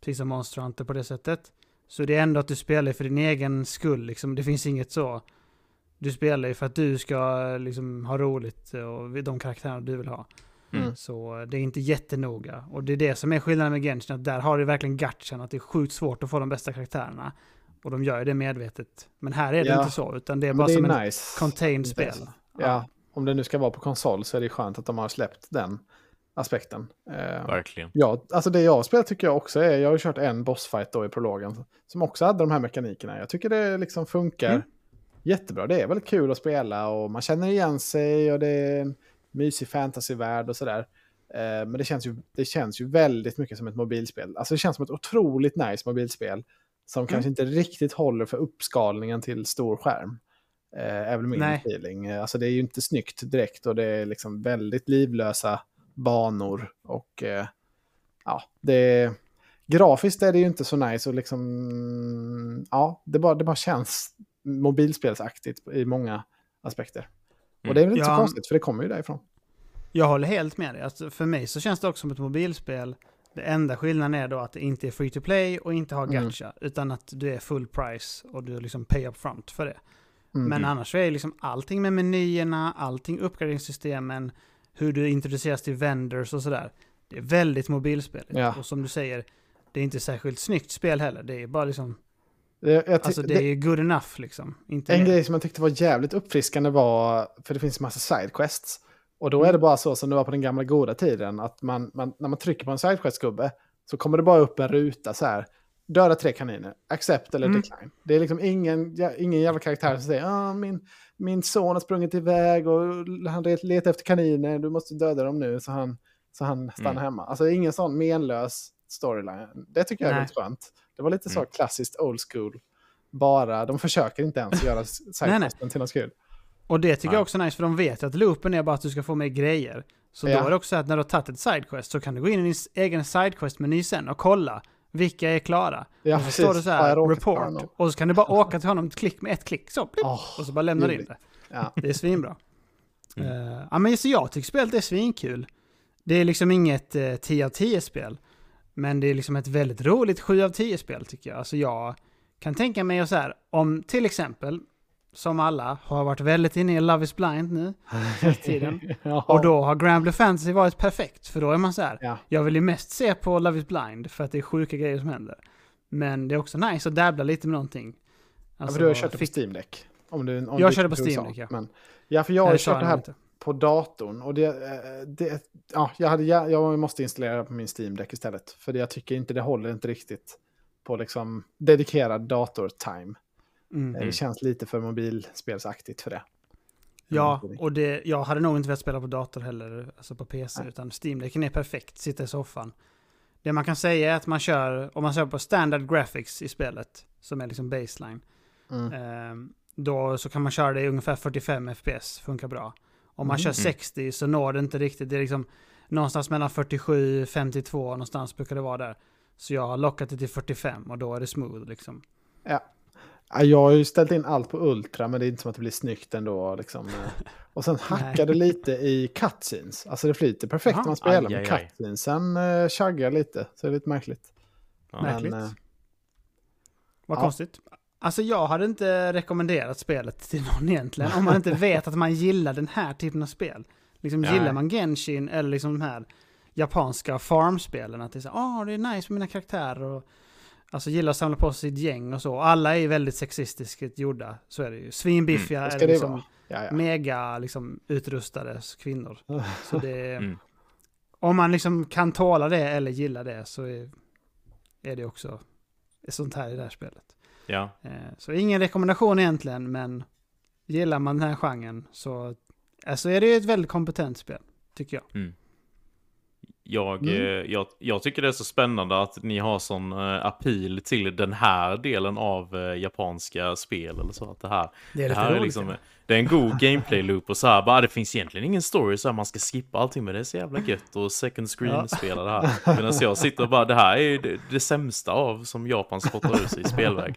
precis som Monster Hunter på det sättet, så det är ändå att du spelar för din egen skull. Liksom. Det finns inget så. Du spelar ju för att du ska liksom, ha roligt och de karaktärerna du vill ha. Mm. Så det är inte jättenoga. Och det är det som är skillnaden med Genshin, att där har du verkligen gatchan, att det är sjukt svårt att få de bästa karaktärerna. Och de gör ju det medvetet. Men här är det ja. inte så, utan det är bara det är som nice. ett contained spel. Ja. ja, om det nu ska vara på konsol så är det skönt att de har släppt den aspekten. Eh, Verkligen. Ja, alltså det jag spelar tycker jag också är, jag har kört en bossfight då i prologen, som också hade de här mekanikerna. Jag tycker det liksom funkar mm. jättebra. Det är väldigt kul att spela och man känner igen sig och det är en mysig fantasyvärld och sådär. Eh, men det känns, ju, det känns ju väldigt mycket som ett mobilspel. Alltså det känns som ett otroligt nice mobilspel. Som mm. kanske inte riktigt håller för uppskalningen till stor skärm. Eh, även min Nej. feeling. Alltså det är ju inte snyggt direkt och det är liksom väldigt livlösa banor och eh, ja, det grafiskt är det ju inte så nice och liksom ja, det bara, det bara känns mobilspelsaktigt i många aspekter. Mm. Och det är väl inte ja, så konstigt för det kommer ju därifrån. Jag håller helt med dig. Alltså, för mig så känns det också som ett mobilspel. Det enda skillnaden är då att det inte är free to play och inte har mm. gacha, mm. utan att du är full price och du liksom pay up front för det. Mm. Men annars så är liksom allting med menyerna, allting uppgraderingssystemen, hur du introduceras till vendors och sådär. Det är väldigt mobilspeligt. Ja. Och som du säger, det är inte särskilt snyggt spel heller. Det är bara liksom... Alltså det, det är good enough liksom. Inte en mer. grej som jag tyckte var jävligt uppfriskande var, för det finns massa sidequests. Och då är det mm. bara så som det var på den gamla goda tiden, att man, man när man trycker på en sidequest-gubbe så kommer det bara upp en ruta så här. Döda tre kaniner, accept eller mm. decline. Det är liksom ingen, ingen jävla karaktär som säger ah, min, min son har sprungit iväg och han letar efter kaniner, du måste döda dem nu. Så han Så han stannar mm. hemma. Alltså ingen sån menlös storyline. Det tycker jag är lite skönt. Det var lite så mm. klassiskt old school. Bara, de försöker inte ens göra sidequesten till något kul. Och det tycker Nej. jag också är nice, för de vet att loopen är bara att du ska få mer grejer. Så ja. då är det också att när du har tagit ett sidequest så kan du gå in i din egen sidequest-meny sen och kolla vilka är klara. Ja, och så precis. står det så här, report. Och så kan du bara åka till honom ett klick med ett klick. Så, blipp, oh, och så bara lämnar du in det. Ja. Det är svinbra. Mm. Uh, ja, men så jag tycker spelet är svinkul. Det är liksom inget uh, 10 av 10-spel. Men det är liksom ett väldigt roligt 7 av 10-spel tycker jag. Alltså jag kan tänka mig så här, om till exempel, som alla, har varit väldigt inne i Love is blind nu, tiden. Och då har Grand Blue Fantasy varit perfekt, för då är man så här, ja. jag vill ju mest se på Love is blind, för att det är sjuka grejer som händer. Men det är också nice att dabbla lite med någonting. Alltså, ja, för du har kört det på Steam Deck? Om du, om jag körde på Steam Deck, ja. Men, ja, för jag har kört det här inte. på datorn. Och det, eh, det, ja, jag, hade, jag måste installera det på min Steam Deck istället. För jag tycker inte det håller inte riktigt på liksom dedikerad dator-time. Mm. Det känns lite för mobilspelsaktigt för det. Ja, och det, jag hade nog inte velat spela på dator heller, alltså på PC, Nej. utan Steam-leken är perfekt, sitta i soffan. Det man kan säga är att man kör, om man kör på standard graphics i spelet, som är liksom baseline, mm. eh, då så kan man köra det i ungefär 45 FPS, funkar bra. Om man mm. kör 60 så når det inte riktigt, det är liksom någonstans mellan 47 52 någonstans brukar det vara där. Så jag har lockat det till 45 och då är det smooth liksom. Ja. Jag har ju ställt in allt på Ultra men det är inte som att det blir snyggt ändå. Liksom. Och sen hackar det lite i cutscenes. Alltså det flyter perfekt när man spelar med cutscenes. Sen uh, chaggar lite, så det är lite märkligt. Ja. Märkligt. Men, uh, Vad ja. konstigt. Alltså jag hade inte rekommenderat spelet till någon egentligen. Om man inte vet att man gillar den här typen av spel. Liksom ja. gillar man Genshin eller liksom de här japanska farmspelen. Att det är så åh, det är nice med mina karaktärer och Alltså gillar att samla på sig sitt gäng och så. Alla är väldigt sexistiskt gjorda. Så är det ju. Svinbiffiga mm, är liksom ja, ja. mega liksom, utrustade kvinnor. Så det mm. Om man liksom kan tåla det eller gillar det så är, är det också sånt här i det här spelet. Ja. Eh, så ingen rekommendation egentligen, men gillar man den här genren så alltså är det ett väldigt kompetent spel, tycker jag. Mm. Jag, mm. Eh, jag, jag, tycker det är så spännande att ni har sån uh, appeal till den här delen av uh, japanska spel eller så. Att det här, det är, det här är liksom, det är en god gameplay-loop och så här, bara det finns egentligen ingen story så här, man ska skippa allting men det är så jävla gött och second screen-spela det här. Medan jag sitter och bara, det här är det, det sämsta av som Japan spottar ut sig i spelväg.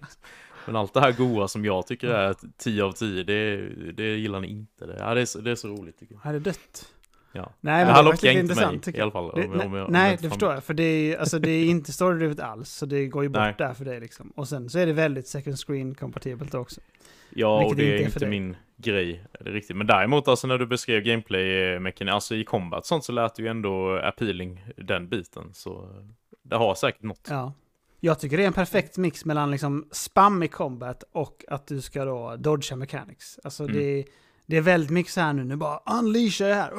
Men allt det här goa som jag tycker är 10 av 10, det, det gillar ni inte. Det, ja, det, är, så, det är så roligt tycker jag. Ja, det är dött. Ja. Nej, men det, det lockar inte intressant, mig i alla fall. Det, om, om, om, nej, det förstår jag. För det är, alltså, det är inte storydrivet alls, så det går ju bort nej. där för det liksom. Och sen så är det väldigt second screen kompatibelt också. Ja, och det är inte, inte min grej. Det är riktigt. Men däremot, alltså när du beskrev gameplay-mekanik, alltså i combat sånt så lät det ju ändå appealing den biten. Så det har säkert något. Ja. Jag tycker det är en perfekt mix mellan liksom spam i combat och att du ska då dodga mechanics. Alltså mm. det det är väldigt mycket så här nu, nu bara unleasha det här.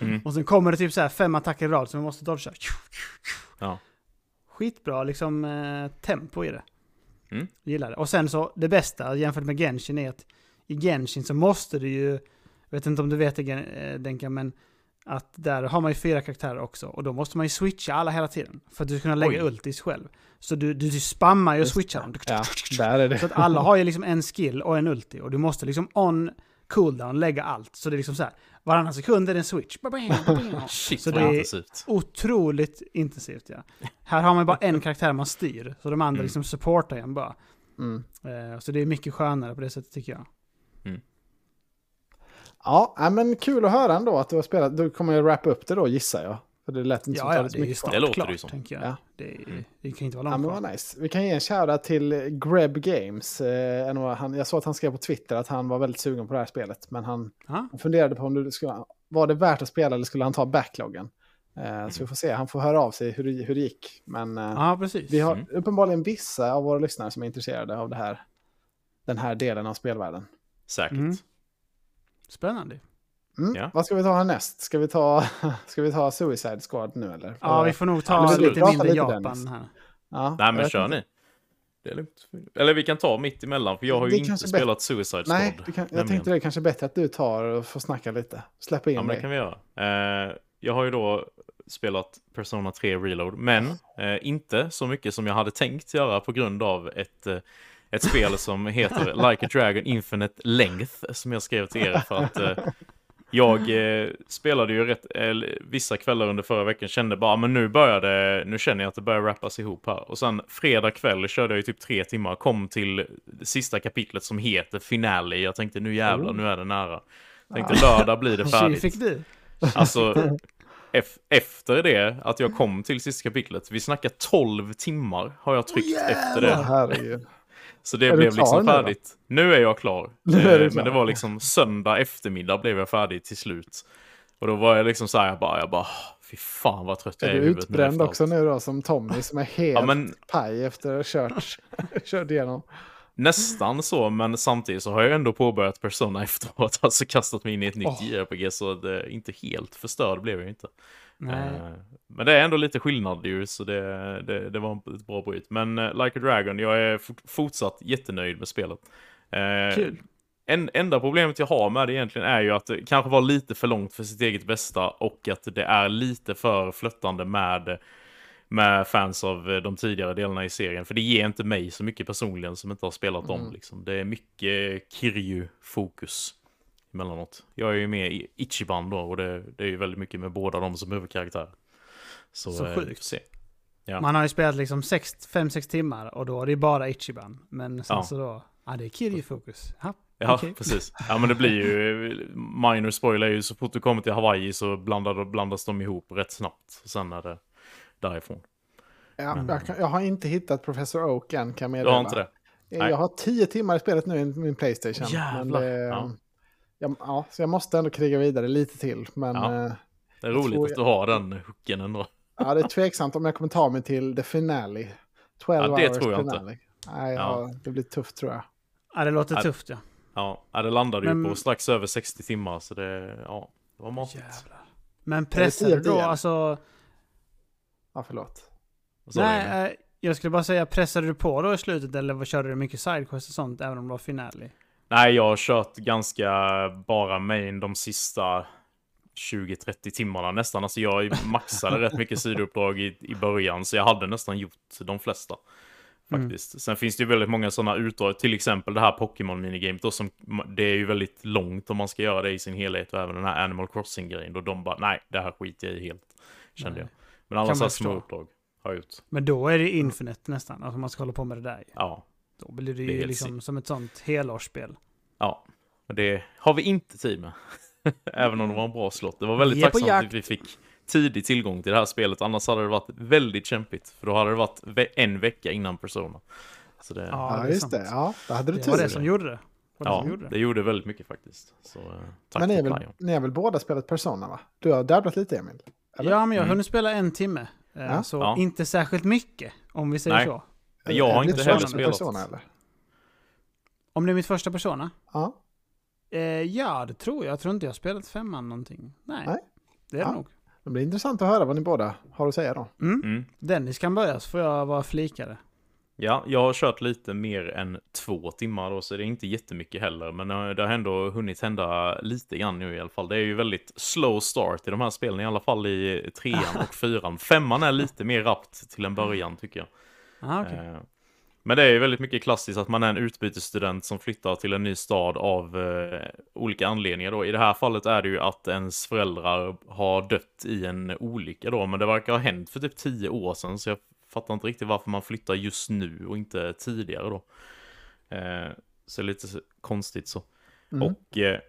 Mm. Och sen kommer det typ så här fem attacker i rad som vi måste dodga. Ja. Skitbra liksom eh, tempo i det. Mm. Gillar det. Och sen så, det bästa jämfört med Genshin är att i Genshin så måste du ju, jag vet inte om du vet det eh, Denka, men att där har man ju fyra karaktärer också och då måste man ju switcha alla hela tiden. För att du ska kunna lägga Oj. ultis själv. Så du, du, du spammar ju och switchar dem. Ja, där är det. Så att alla har ju liksom en skill och en ulti och du måste liksom on cooldown lägga allt. Så det är liksom så här, varannan sekund är det en switch. Shit, så det är intensivt. otroligt intensivt ja. Här har man bara en karaktär man styr, så de andra mm. liksom supportar en bara. Mm. Uh, så det är mycket skönare på det sättet tycker jag. Mm. Ja, men kul att höra ändå att du har spelat. Du kommer ju wrappa upp det då gissar jag. För det lät inte ja, som ja, det är ju snart det låter det som. tänker jag. Ja. Det, mm. det, kan inte vara långt ja, men nice. Vi kan ge en shoutout till Greb Games. Eh, han, jag såg att han skrev på Twitter att han var väldigt sugen på det här spelet. Men han, han funderade på om det skulle, var det värt att spela eller skulle han ta backloggen. Mm. Så vi får se, han får höra av sig hur, hur det gick. Men ja, precis. vi har mm. uppenbarligen vissa av våra lyssnare som är intresserade av det här, den här delen av spelvärlden. Säkert. Spännande. Mm. Ja. Vad ska vi ta härnäst? Ska vi ta, ska vi ta Suicide Squad nu eller? Ja, vi får nog ta ja, lite mindre lite Japan Dennis. här. Ja, Nej, men kör ni. Det är lugnt. Eller vi kan ta mitt emellan, för jag har ju inte spelat Suicide Squad. Nej, kan, jag tänkte det är kanske bättre att du tar och får snacka lite. Släppa in Ja, men det kan vi göra. Eh, jag har ju då spelat Persona 3 Reload, men eh, inte så mycket som jag hade tänkt göra på grund av ett, eh, ett spel som heter Like a Dragon Infinite Length, som jag skrev till er för att eh, jag eh, spelade ju rätt, vissa kvällar under förra veckan kände bara, men nu börjar det, nu känner jag att det börjar rappas ihop här. Och sen fredag kväll körde jag ju typ tre timmar, kom till sista kapitlet som heter Finale. Jag tänkte nu jävlar, nu är det nära. Tänkte lördag blir det färdigt. fick du? Alltså, efter det, att jag kom till sista kapitlet, vi snackar 12 timmar har jag tryckt oh, efter det. Så det är blev liksom färdigt. Nu, nu, är jag klar. Nu är eh, Men det var liksom söndag eftermiddag blev jag färdig till slut. Och då var jag liksom så här, jag bara, jag bara, fy fan vad trött jag är Är du utbränd också nu då, som Tommy, som är helt ja, men... paj efter att ha kört, kört igenom? Nästan så, men samtidigt så har jag ändå påbörjat Persona efteråt, alltså kastat mig in i ett nytt oh. JRPG, så det är inte helt förstörd blev jag inte. Uh, men det är ändå lite skillnad ju, så det, det, det var ett bra bryt. Men uh, Like a Dragon, jag är fortsatt jättenöjd med spelet. Uh, Kul. En, enda problemet jag har med det egentligen är ju att det kanske var lite för långt för sitt eget bästa och att det är lite för flöttande med med fans av eh, de tidigare delarna i serien. För det ger inte mig så mycket personligen som inte har spelat mm. dem. Liksom. Det är mycket Kiryu-fokus emellanåt. Jag är ju med i Ichiban då och det, det är ju väldigt mycket med båda dem som huvudkaraktärer. Så, så eh, sjukt. Se. Ja. Man har ju spelat liksom 5-6 timmar och då är det bara Ichiban. Men sen ja. så då, ja det är Kiryu-fokus. Ja, okay. precis. Ja, men det blir ju, minor spoiler är ju så fort du kommer till Hawaii så blandar, blandas de ihop rätt snabbt. sen är det därifrån. Ja, mm. jag, kan, jag, har inte hittat Professor Oak än kan jag meddela. Du har inte det? Jag har tio timmar i spelet nu i min Playstation. Jävlar. Det, ja. Ja, ja, så jag måste ändå kriga vidare lite till. Men, ja. Eh, det är roligt att du har den hooken ändå. Ja, det är tveksamt om jag kommer ta mig till the finale. 12 ja, det tror jag finale. inte. Nej, ja. det blir tufft tror jag. Ja, det låter ja. tufft ja. Ja, det landade men... ju på strax över 60 timmar så det, ja, det var matigt. Men pressar du då alltså Ja, förlåt. Nej, eh, jag skulle bara säga, pressade du på då i slutet eller vad körde du mycket sidequest och sånt även om det var finale? Nej, jag har kört ganska bara main de sista 20-30 timmarna nästan. Alltså jag maxade rätt mycket sidouppdrag i, i början, så jag hade nästan gjort de flesta. Faktiskt. Mm. Sen finns det ju väldigt många sådana utdrag, till exempel det här Pokémon minigamet då som, det är ju väldigt långt om man ska göra det i sin helhet och även den här Animal Crossing-grejen. Då de bara, nej, det här skiter jag i helt, kände nej. jag. Men alla sådana små uppdrag har jag gjort. Men då är det Infinite nästan, alltså man ska hålla på med det där. Ja. Då blir det, det ju liksom som ett sånt helårsspel. Ja, men det har vi inte tid med. Även om det var en bra slott. Det var väldigt tacksamt att vi fick tidig tillgång till det här spelet. Annars hade det varit väldigt kämpigt. För då hade det varit en vecka innan Persona. Så det... Ja, det just det. Ja, då hade du tur. Det var det som gjorde det. Ja, det gjorde. det gjorde väldigt mycket faktiskt. Så, eh, tack men ni, är väl, ni har väl båda spelat Persona va? Du har dabblat lite Emil? Eller? Ja, men jag har mm. hunnit spela en timme. Eh, ja. Så ja. inte särskilt mycket, om vi säger Nej. så. Jag har inte heller spelat. Persona, eller? Om det är mitt första Persona? Ja. Eh, ja, det tror jag. Jag tror inte jag har spelat femman någonting. Nej, Nej. det är ja. det nog. Det blir intressant att höra vad ni båda har att säga då. Mm. Mm. Dennis kan börja så får jag vara flikare. Ja, jag har kört lite mer än två timmar då, så det är inte jättemycket heller. Men eh, det har ändå hunnit hända lite grann nu i alla fall. Det är ju väldigt slow start i de här spelen, i alla fall i trean och fyran. Femman är lite mer rappt till en början tycker jag. Aha, okay. Eh, men det är ju väldigt mycket klassiskt att man är en utbytesstudent som flyttar till en ny stad av eh, olika anledningar då. I det här fallet är det ju att ens föräldrar har dött i en olycka då, men det verkar ha hänt för typ tio år sedan, så jag fattar inte riktigt varför man flyttar just nu och inte tidigare då. Eh, så lite konstigt så. Mm. Och eh,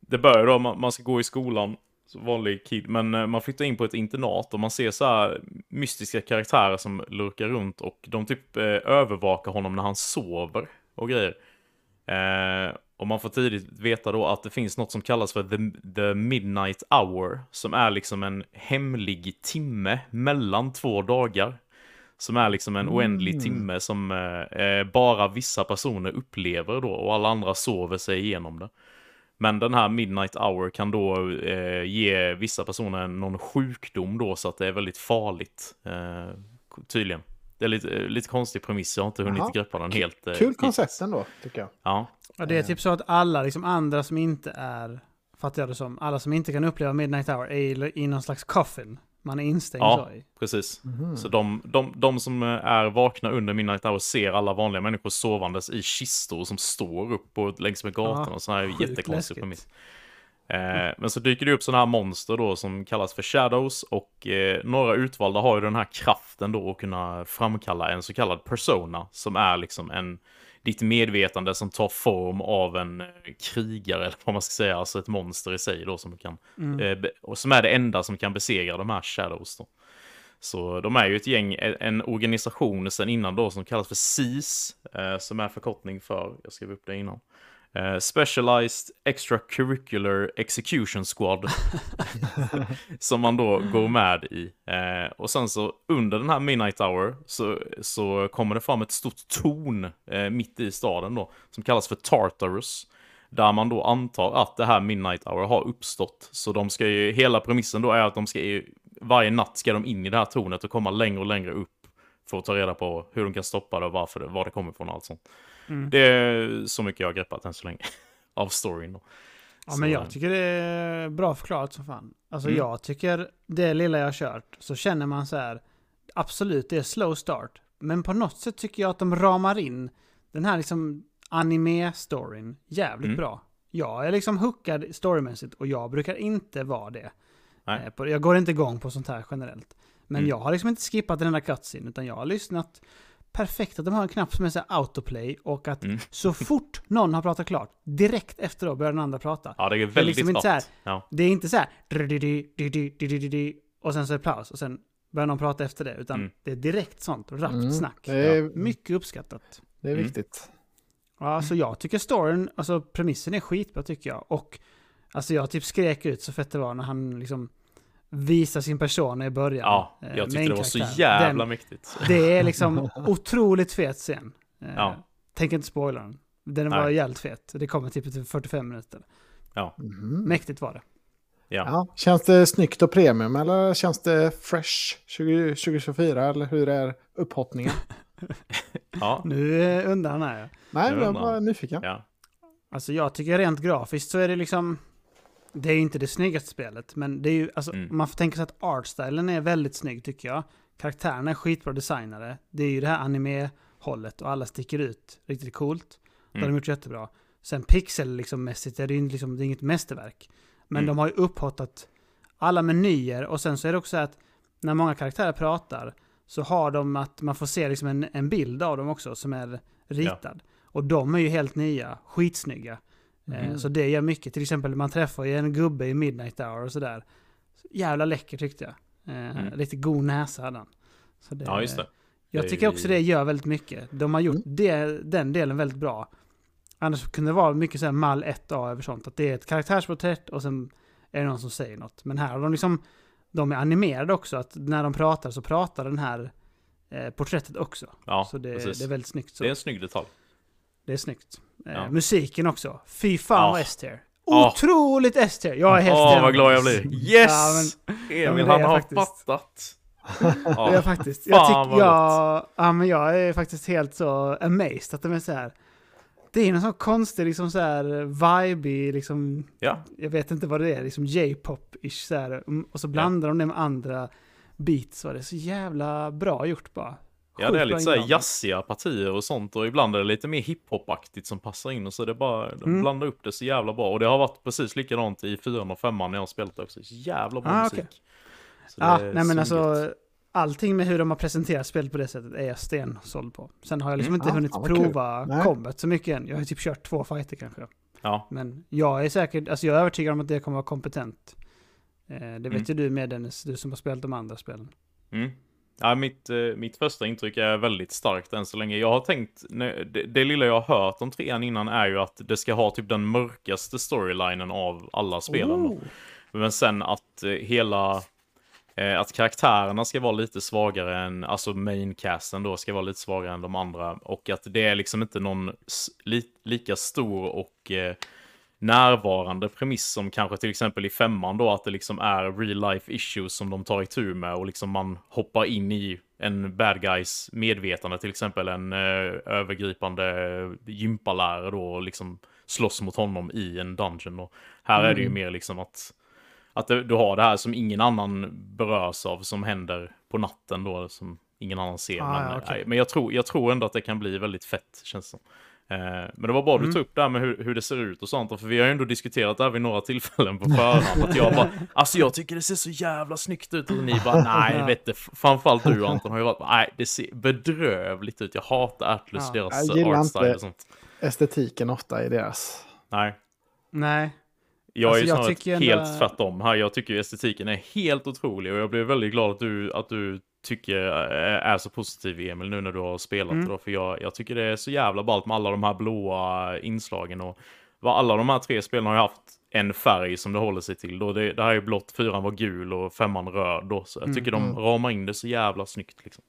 det börjar då, man, man ska gå i skolan, vanlig kid, men eh, man flyttar in på ett internat och man ser så här mystiska karaktärer som lurkar runt och de typ eh, övervakar honom när han sover och grejer. Eh, och man får tidigt veta då att det finns något som kallas för the, the Midnight Hour, som är liksom en hemlig timme mellan två dagar. Som är liksom en oändlig mm. timme som eh, eh, bara vissa personer upplever då och alla andra sover sig igenom det. Men den här midnight hour kan då eh, ge vissa personer någon sjukdom då så att det är väldigt farligt. Eh, tydligen. Det är lite, lite konstig premiss, jag har inte hunnit Aha. greppa den helt. Eh, Kul koncept ändå, tycker jag. Ja. ja. Det är typ så att alla liksom andra som inte är fattar jag det som. Alla som inte kan uppleva Midnight Hour är i någon slags coffin. Man är instängd Ja. så. Precis. Mhm. Så de, de, de som är vakna under Midnight Hour ser alla vanliga människor sovandes i kistor som står upp och längs med gatan Ja, och så här jättekonstigt premiss. Eh, men så dyker det upp sådana här monster då som kallas för Shadows och eh, några utvalda har ju den här kraften då att kunna framkalla en så kallad persona som är liksom en ditt medvetande som tar form av en eh, krigare eller vad man ska säga, alltså ett monster i sig då som kan Mm. eh, och som är det enda som kan besegra de här Shadows då. Så de är ju ett gäng, en organisation sen innan då som kallas för SEAS, eh, som är förkortning för, jag skrev upp det innan, eh, Specialized Extracurricular Execution Squad. som man då går med i. Eh, och sen så under den här Midnight Hour så, så kommer det fram ett stort torn eh, mitt i staden då, som kallas för Tartarus. Där man då antar att det här Midnight Hour har uppstått. Så de ska ju, hela premissen då är att de ska ju, varje natt ska de in i det här tornet och komma längre och längre upp. För att ta reda på hur de kan stoppa det och varför det, var det kommer ifrån och allt sånt. Mm. Det är så mycket jag har greppat än så länge. Av storyn då. Ja, Så, men eh, jag tycker det är bra förklarat som fan. Alltså Mm. jag tycker det lilla jag har kört så känner man så här. Absolut, det är slow start. Men på något sätt tycker jag att de ramar in den här liksom anime-storyn jävligt Mm. bra. Jag är liksom hookad storymässigt och jag brukar inte vara det. Nej. Eh, Jag går inte igång på sånt här generellt. Men Mm. jag har liksom inte skippat den enda cutscene utan jag har lyssnat perfekt att de har en knapp som är så här autoplay och att mm. så fort någon har pratat klart, direkt efter då börjar den andra prata. Ja, det är väldigt det är liksom inte så här. Det är inte så här och sen så är det paus och sen börjar någon prata efter det, utan mm. det är direkt sånt rappt mm. snack. Det är, ja. Mycket uppskattat. Det är viktigt. Ja, så jag tycker storyn, alltså premissen är skitbra tycker jag. Och alltså jag typ skrek ut så fett det var när han liksom visar sin persona i början. Ja, eh, jag tyckte det var så jävla Den, mäktigt. det är liksom otroligt fet scen. Eh, Ja. Tänker inte spoila den. Den var Nej. jävligt fet. Det kommer typ till 45 minuter. Mhm. Mäktigt var det. Ja. Ja. Känns det snyggt och premium eller känns det fresh 20, 2024 eller hur är upphottningen? Ja. Mm. Nu undrar här. Nej, Nu jag var nyfiken. ja. Alltså jag tycker rent grafiskt så är det liksom... Det är inte det snyggaste spelet, men det är ju, alltså, Mm. man får tänka sig att artstylen är väldigt snygg tycker jag. Karaktärerna är skitbra designade. Det är ju det här anime-hållet och alla sticker ut riktigt coolt. Det har Mm. de gjort jättebra. Sen pixel liksom mässigt är det ju liksom, det är inget mästerverk. Men Mm. de har ju upphottat alla menyer och sen så är det också att när många karaktärer pratar så har de att man får se liksom en, en bild av dem också som är ritad. Och de är ju helt nya, skitsnygga. Mhm. Så det gör mycket. Till exempel man träffar ju en gubbe i Midnight Hour och sådär. Så Jävla läcker tyckte jag. Eh, Mm. Lite god näsa hade han. Så det, ja, just det. Jag Det tycker ju- också det gör väldigt mycket. De har gjort Mm. det, den delen väldigt bra. Annars kunde det vara mycket så här mall 1A över sånt. Att det är ett karaktärsporträtt och sen är det någon som säger något. Men här har de liksom, de är animerade också. Att när de pratar så pratar den här eh, porträttet också. Ja, så det, det är väldigt snyggt. Så. Det är en snygg detalj. Det är snyggt. Eh, Ja. Musiken också. Fy fan Ja. S-tier. Ja. Otroligt S-tier. Jag är helt Åh, sten. vad glad jag blir. Yes! Ja, Emil, men det han har faktiskt- fattat. Ja. faktiskt. Jag, Fan, tyck, jag, ja, men jag är faktiskt helt så amazed att de är så här. Det är någon sån konstig liksom så här vibe liksom, ja, jag vet inte vad det är, liksom J-pop-ish så här. Mm, Och så blandar de det med andra beats och det är så jävla bra gjort bara. Ja, det är lite såhär jazziga partier och sånt och ibland är det lite mer hiphop-aktigt som passar in och så är det bara, de Mm. blandar upp det så jävla bra. Och det har varit precis likadant i fyran och femman när jag har spelat också. Så jävla bra Ah, musik. Ja, är nej men alltså allting med hur de har presenterat spelet på det sättet är jag stensåld på. Sen har jag liksom Mm. inte Ja, hunnit kul. prova combat så mycket än. Jag har typ kört två fighter kanske. Ja, Men jag är säkert, alltså jag är övertygad om att det kommer vara kompetent. Eh, det vet Mm. ju du med Dennis, du som har spelat de andra spelen. Mm. Ja, mitt, eh, mitt första intryck är väldigt starkt än så länge. Jag har tänkt, det, det lilla jag har hört om trean innan är ju att det ska ha typ den mörkaste storylinen av alla spelen. Oh. Men sen att eh, hela, eh, att karaktärerna ska vara lite svagare än, alltså maincasten då ska vara lite svagare än de andra. Och att det är liksom inte någon li, lika stor och närvarande premiss som kanske till exempel i femman då, att det liksom är real life issues som de tar itu med och liksom man hoppar in i en bad guys medvetande, till exempel en eh, övergripande gympalärare då, och liksom slåss mot honom i en dungeon. Och här mm. är det ju mm. mer liksom att, att du har det här som ingen annan berörs av, som händer på natten då, som ingen annan ser. Ah, men, ja, okay. men jag, tror, jag tror ändå att det kan bli väldigt fett, känns det som. Eh, men det var bra mm. du tog upp det här med hur, hur, det ser ut och sånt. För vi har ju ändå diskuterat det här vid några tillfällen på förhand. Att jag bara, alltså jag tycker det ser så jävla snyggt ut. Och ni bara, nej vet du. Framförallt du Anton har ju varit, nej det ser bedrövligt ut. Jag hatar Atlus, ja. deras artstyle och sånt. estetiken ofta i deras. Nej. Nej. Jag alltså, är ju snarare helt ändå... tvärtom här. Jag tycker estetiken är helt otrolig och jag blev väldigt glad att du, att du tycker är så positiv Emil nu när du har spelat mm. då. För jag, jag tycker det är så jävla ballt med alla de här blåa inslagen och vad alla de här tre spelen har ju haft en färg som det håller sig till. Då det, det här är blått, fyran var gul och femman röd då. Så jag mm, tycker mm. de ramar in det så jävla snyggt liksom.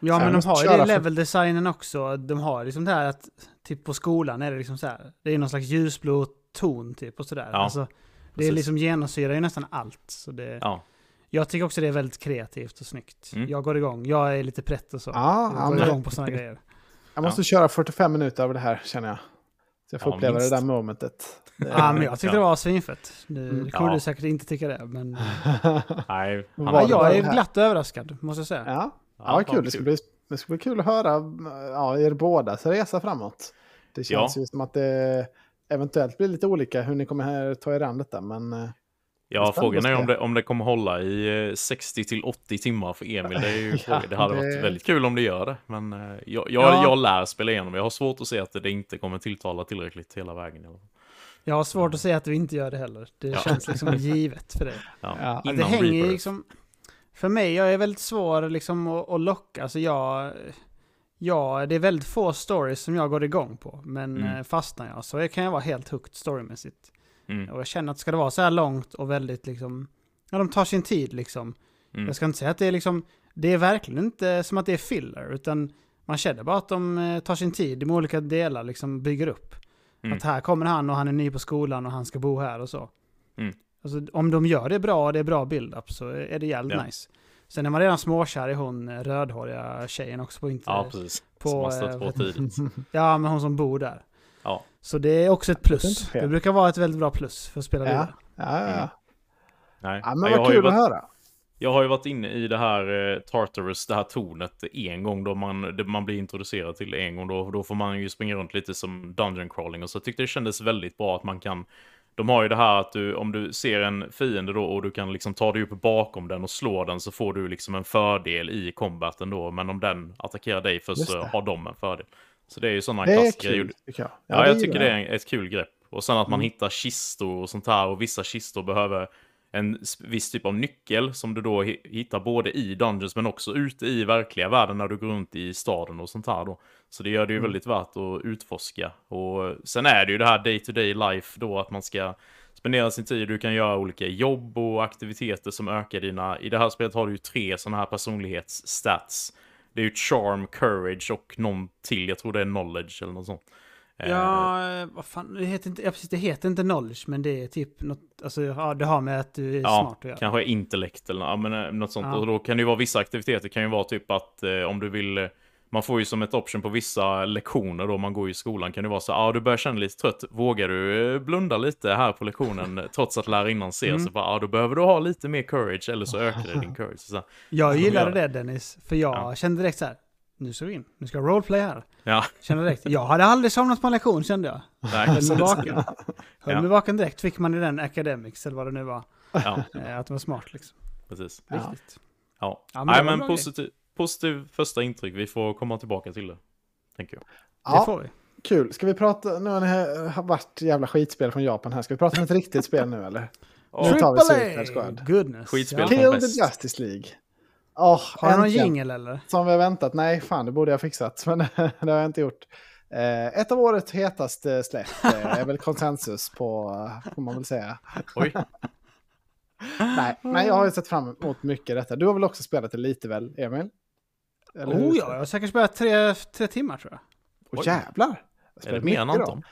Ja, men de har ju det level-designen också. De har liksom det här att, typ på skolan är det liksom så här, det är någon slags ljusblå ton typ och sådär. Ja, alltså, det är liksom genomsyrar ju nästan allt. Så det, ja. Jag tycker också det är väldigt kreativt och snyggt. Mm. Jag går igång. Jag är lite prätt och så. Ja, jag går men... igång på sådana grejer. Jag måste ja. köra 45 minuter av det här känner jag. Så jag får ja, uppleva minst. det där momentet. Ja, men jag tyckte det var svinfett. Du mm. kommer ja. du säkert inte tycka det, men... Nej, ja, jag är glatt överraskad, måste jag säga. Ja, ja, ja kul. Det ska, bli, det ska bli kul att höra ja, er bådas resa framåt. Det känns ju som att det eventuellt blir lite olika hur ni kommer ta er an detta, men... Ja, frågan är om det, om det kommer hålla i 60 eh, till 80 timmar för Emil. Det, är ju ja, det hade det... varit väldigt kul om det gör det. Men eh, jag, jag, ja. jag lär spela igenom. Jag har svårt att se att det inte kommer tilltala tillräckligt hela vägen. Jag har svårt att säga att du inte gör det heller. Det ja. känns liksom givet för dig. Ja. Ja. Det hänger liksom... För mig, jag är väldigt svår liksom att, att locka. Alltså jag... Ja, det är väldigt få stories som jag går igång på. Men mm. Eh, fastnar jag så kan jag vara helt hooked storymässigt. Mm. Och jag känner att ska det vara så här långt och väldigt liksom, ja de tar sin tid liksom. Mm. Jag ska inte säga att det är liksom, det är verkligen inte som att det är filler, utan man känner bara att de eh, tar sin tid i olika delar, liksom bygger upp. Mm. Att här kommer han och han är ny på skolan och han ska bo här och så. Mm. Alltså, om de gör det bra och det är bra build-up så är det jävligt ja. nice. Sen är man redan småkär i hon eh, rödhåriga tjejen också på inte... Ja, precis. På, som har stött på tidigt. ja, men hon som bor där. Ja. Så det är också ett plus. Det brukar vara ett väldigt bra plus för att spela ja. vidare. Ja, ja, ja. Nej. ja men vad kul varit, att höra. Jag har ju varit inne i det här eh, Tartarus, det här tornet en gång då man, man blir introducerad till det en gång. Då, då får man ju springa runt lite som dungeon crawling och så jag tyckte det kändes väldigt bra att man kan de har ju det här att du, om du ser en fiende då och du kan liksom ta dig upp bakom den och slå den så får du liksom en fördel i combaten då. Men om den attackerar dig först så har de en fördel. Så det är ju sådana klassiska kul, tycker jag. Ja, ja jag tycker det är ett kul grepp. Och sen att man mm. hittar kistor och sånt här. Och vissa kistor behöver en viss typ av nyckel som du då hittar både i Dungeons men också ute i verkliga världen när du går runt i staden och sånt här då. Så det gör det ju mm. väldigt värt att utforska. Och sen är det ju det här day to day life då att man ska spendera sin tid. Du kan göra olika jobb och aktiviteter som ökar dina... I det här spelet har du ju tre sådana här personlighetsstats. Det är ju charm, courage och någon till. Jag tror det är knowledge eller något sånt. Ja, eh, vad fan, det heter inte, ja, precis, det heter inte knowledge, men det är typ något, alltså ja, det har med att du är ja, smart att göra. kanske intellekt eller ja, men, eh, något sånt. Ja. Och då kan det ju vara vissa aktiviteter, kan ju vara typ att eh, om du vill eh, man får ju som ett option på vissa lektioner då man går i skolan kan det vara så ja ah, du börjar känna lite trött, vågar du blunda lite här på lektionen trots att lärarinnan ser mm. så bara ah, då behöver du ha lite mer courage eller så ökar det din courage. Så, jag gillade det Dennis, för jag ja. kände direkt så här, nu ska vi in, nu ska jag roleplay här. Ja. Kände direkt, jag hade aldrig somnat på en lektion kände jag. Nej, Höll mig vaken. Höll ja. mig vaken direkt, fick man i den academics eller vad det nu var. Ja. Eh, att det var smart liksom. Precis. Riktigt. Ja, ja men, Nej, men positiv, positiv första intryck, vi får komma tillbaka till det. Tänker jag. Ja. Det får vi. Kul. Ska vi prata, nu har det varit jävla skitspel från Japan här. Ska vi prata om ett riktigt spel nu eller? Oh. Nu tar vi Suicide Squad. Goodness. Skitspel Kill the Justice League. Oh, har du någon jingel eller? Som vi har väntat. Nej, fan det borde jag fixat. Men det har jag inte gjort. Eh, ett av årets hetaste släpp eh, är väl konsensus på, får man väl säga. Oj. Nej, men jag har ju sett fram emot mycket detta. Du har väl också spelat det lite väl, Emil? Eller oh ja, jag har säkert spelat tre, tre timmar tror jag. Åh jävlar! Är det mer än Anton?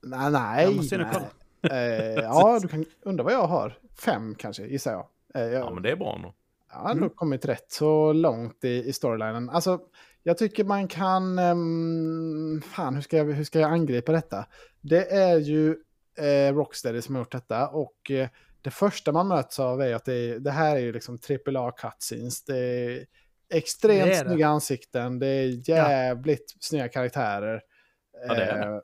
Nej, nej. Jag måste nej. Eh, ja, du kan undra vad jag har. Fem kanske, gissar jag. Eh, jag. Ja, men det är bra nog. Jag har ändå mm. kommit rätt så långt i, i storylinen. Alltså, jag tycker man kan... Um, fan, hur ska, jag, hur ska jag angripa detta? Det är ju eh, Rocksteady som har gjort detta och eh, det första man möts av är att det, det här är ju liksom AAA cutscenes. Det är extremt det är snygga ansikten, det är jävligt ja. snygga karaktärer. Ja, det är det. Eh,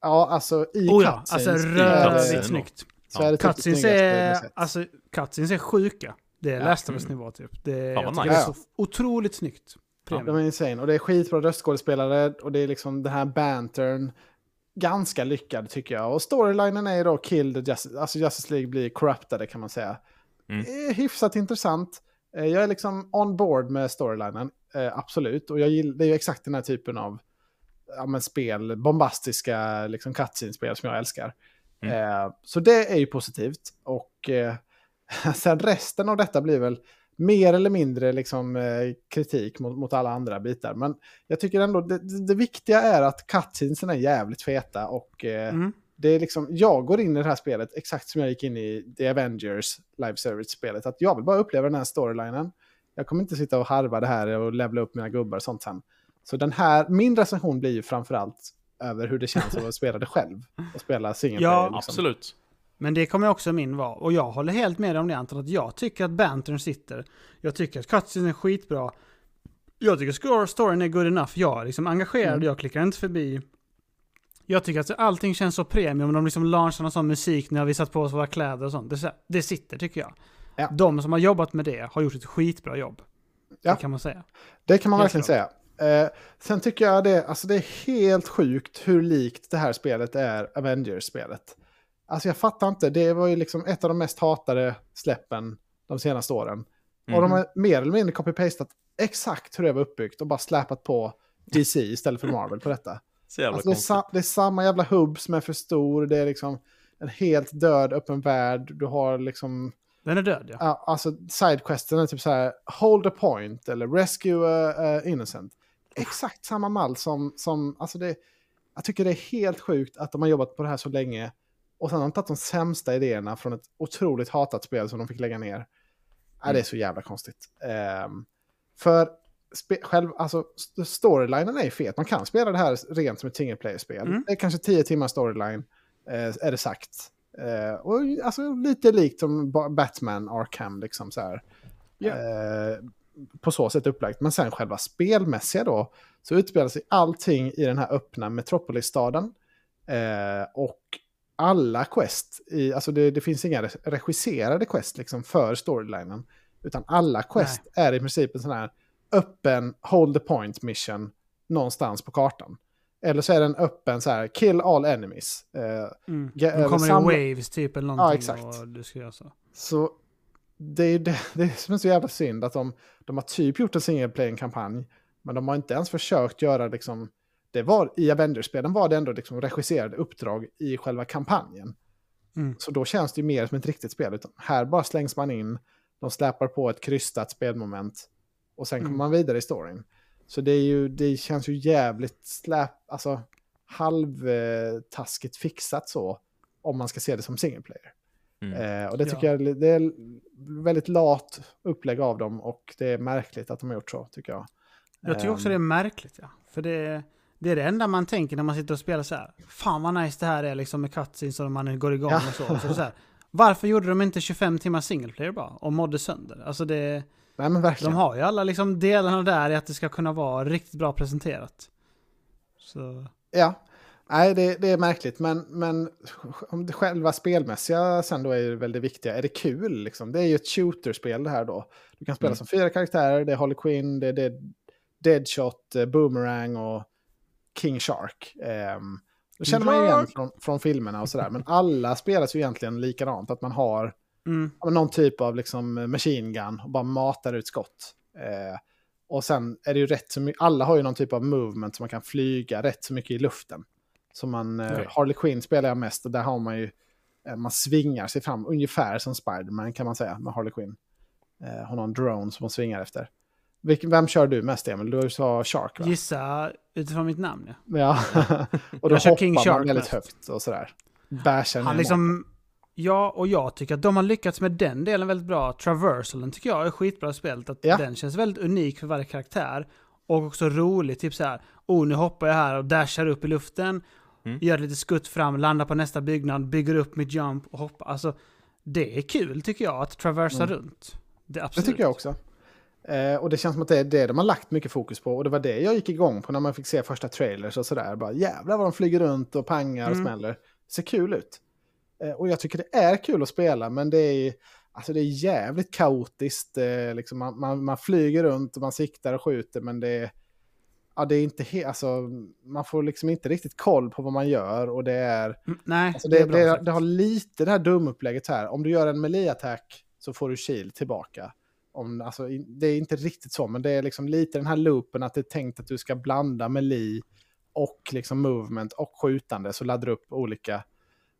ja, alltså i oh, ja. Alltså rörigt snyggt. Så ja. är det typ cutscenes, är, alltså, cutscenes är sjuka. Det är ja. Last of Us-nivå typ. Det, ja, jag nice. det är så otroligt snyggt. Ja, de är insane. Och det är skitbra röstskådespelare och det är liksom den här bantern. Ganska lyckad tycker jag. Och storylinen är ju då Kill the Justice, alltså Justice League blir corruptade kan man säga. Mm. Det är hyfsat intressant. Eh, jag är liksom on board med storylinen, eh, absolut. Och jag gillar, det är ju exakt den här typen av ja, spel, bombastiska liksom cutscene-spel som jag älskar. Mm. Eh, så det är ju positivt. Och sen resten av detta blir väl mer eller mindre liksom, kritik mot, mot alla andra bitar. Men jag tycker ändå det, det, viktiga är att cutscenesen är jävligt feta och mm. Det är liksom, jag går in i det här spelet exakt som jag gick in i The Avengers live service-spelet. Att jag vill bara uppleva den här storylinen. Jag kommer inte sitta och harva det här och levla upp mina gubbar och sånt sen. Så den här, min recension blir ju framförallt över hur det känns att spela det själv. Och spela single. Ja, liksom. absolut. Men det kommer också min vara. Och jag håller helt med om det Anton, att jag tycker att bantern sitter. Jag tycker att cutscene är skitbra. Jag tycker storyn är good enough. Jag är liksom engagerad, mm. jag klickar inte förbi. Jag tycker att allting känns så premium. De liksom launchar någon sån musik när vi satt på oss våra kläder och sånt. Det, det sitter tycker jag. Ja. De som har jobbat med det har gjort ett skitbra jobb. Ja. Det kan man säga. Det kan man helt verkligen klart. säga. Eh, sen tycker jag det, alltså det är helt sjukt hur likt det här spelet är Avengers-spelet. Alltså jag fattar inte, det var ju liksom ett av de mest hatade släppen de senaste åren. Mm. Och de mhm. har mer eller mindre copy-pastat exakt hur det var uppbyggt och bara släpat på DC istället för Marvel på detta. Så jävla alltså det, är sa, det är samma jävla hubb som är för stor, det är liksom en helt död öppen värld, du har liksom... Den är död ja. ja alltså sidequesten är typ så här, hold a point eller rescue a, a innocent. Exakt samma mall som, som alltså det, jag tycker det är helt sjukt att de har jobbat på det här så länge och sen har de tagit de sämsta idéerna från ett otroligt hatat spel som de fick lägga ner. Mm. Ja, det är så jävla konstigt. Um, för själv, alltså, storylinen är fet. Man kan spela det här rent som ett single player-spel. Mm. Det är kanske tio timmar storyline, eh, är det sagt. Eh, och alltså lite likt som Batman Arkham, liksom så här. Yeah. Eh, på så sätt upplagt. Men sen själva spelmässiga då, så utspelar sig allting i den här öppna Metropolis-staden. Eh, och alla quest, i, alltså det, det, finns inga regisserade quest liksom för storylinen. Utan alla quest Nej. är i princip en sån här öppen hold the point mission någonstans på kartan. Eller så är den öppen så här, kill all enemies. Eh, mm. De kommer samla... i waves typ eller någonting. Ja, exakt. Du ska göra så. så det är det, det är som är så jävla synd att de, de har typ gjort en single player-kampanj. Men de har inte ens försökt göra liksom det var, i Avengers-spelen var det ändå liksom regisserade uppdrag i själva kampanjen. Mm. Så då känns det ju mer som ett riktigt spel. Utan här bara slängs man in, de släpar på ett krystat spelmoment och sen kommer mm. man vidare i storyn. Så det, är ju, det känns ju jävligt släp, alltså halvtaskigt fixat så, om man ska se det som single player. Mm. Eh, och det tycker ja. jag det är väldigt lat upplägg av dem och det är märkligt att de har gjort så, tycker jag. Jag tycker också um, det är märkligt, ja. För det, det är det enda man tänker när man sitter och spelar så här. Fan vad nice det här är liksom med cutscenes och man går igång och så. så, så här, varför gjorde de inte 25 timmar single player bara? Och modde sönder? Alltså det... Nej, men verkligen. De har ju alla liksom delarna där i att det ska kunna vara riktigt bra presenterat. Så... Ja, nej det, det är märkligt men, men om det själva spelmässiga sen då är väl det viktiga. Är det kul liksom? Det är ju ett shooterspel det här då. Du kan spela mm. som fyra karaktärer, det är Harley Quinn, det är Dead, Deadshot, eh, Boomerang och King Shark. Um, då känner man igen från, från filmerna och sådär. Men alla spelas ju egentligen likadant. Att man har mm. någon typ av liksom machine gun och bara matar ut skott. Uh, och sen är det ju rätt så mycket, alla har ju någon typ av movement som man kan flyga rätt så mycket i luften. Så man, okay. uh, Harley Quinn spelar jag mest och där har man ju, uh, man svingar sig fram ungefär som Spiderman kan man säga med Harley Quinn. Uh, har någon drone som hon svingar efter. Vem kör du mest Emil? Du sa Shark va? Gissa utifrån mitt namn ja. ja. och då hoppar King man Shark väldigt mest. högt och sådär. Bashar Han liksom... Ja, och jag tycker att de har lyckats med den delen väldigt bra. Traversalen tycker jag är skitbra spelat. Att Ja. Den känns väldigt unik för varje karaktär. Och också rolig, typ så här. Oh, nu hoppar jag här och dashar upp i luften. Mm. Gör lite skutt fram, landar på nästa byggnad, bygger upp mitt jump och hoppar. Alltså, det är kul tycker jag, att traversa Mm. runt. Det, Det absolut. tycker jag också. Eh, och det känns som att det är det de har lagt mycket fokus på. Och det var det jag gick igång på när man fick se första trailers och sådär. Bara jävlar vad de flyger runt och pangar och Mm. smäller. Det ser kul ut. Eh, och jag tycker det är kul att spela, men det är, alltså det är jävligt kaotiskt. Eh, liksom man, man, man flyger runt och man siktar och skjuter, men det är, ja, det är inte he- alltså, man får liksom inte riktigt koll på vad man gör. Och det är, Mm, Nej, Alltså det det, är det, det har lite det här dumupplägget här. Om du gör en melee-attack så får du shield tillbaka. Om, alltså, det är inte riktigt så, men det är liksom lite den här loopen att det är tänkt att du ska blanda melee och liksom movement och skjutande. Så laddar du upp olika,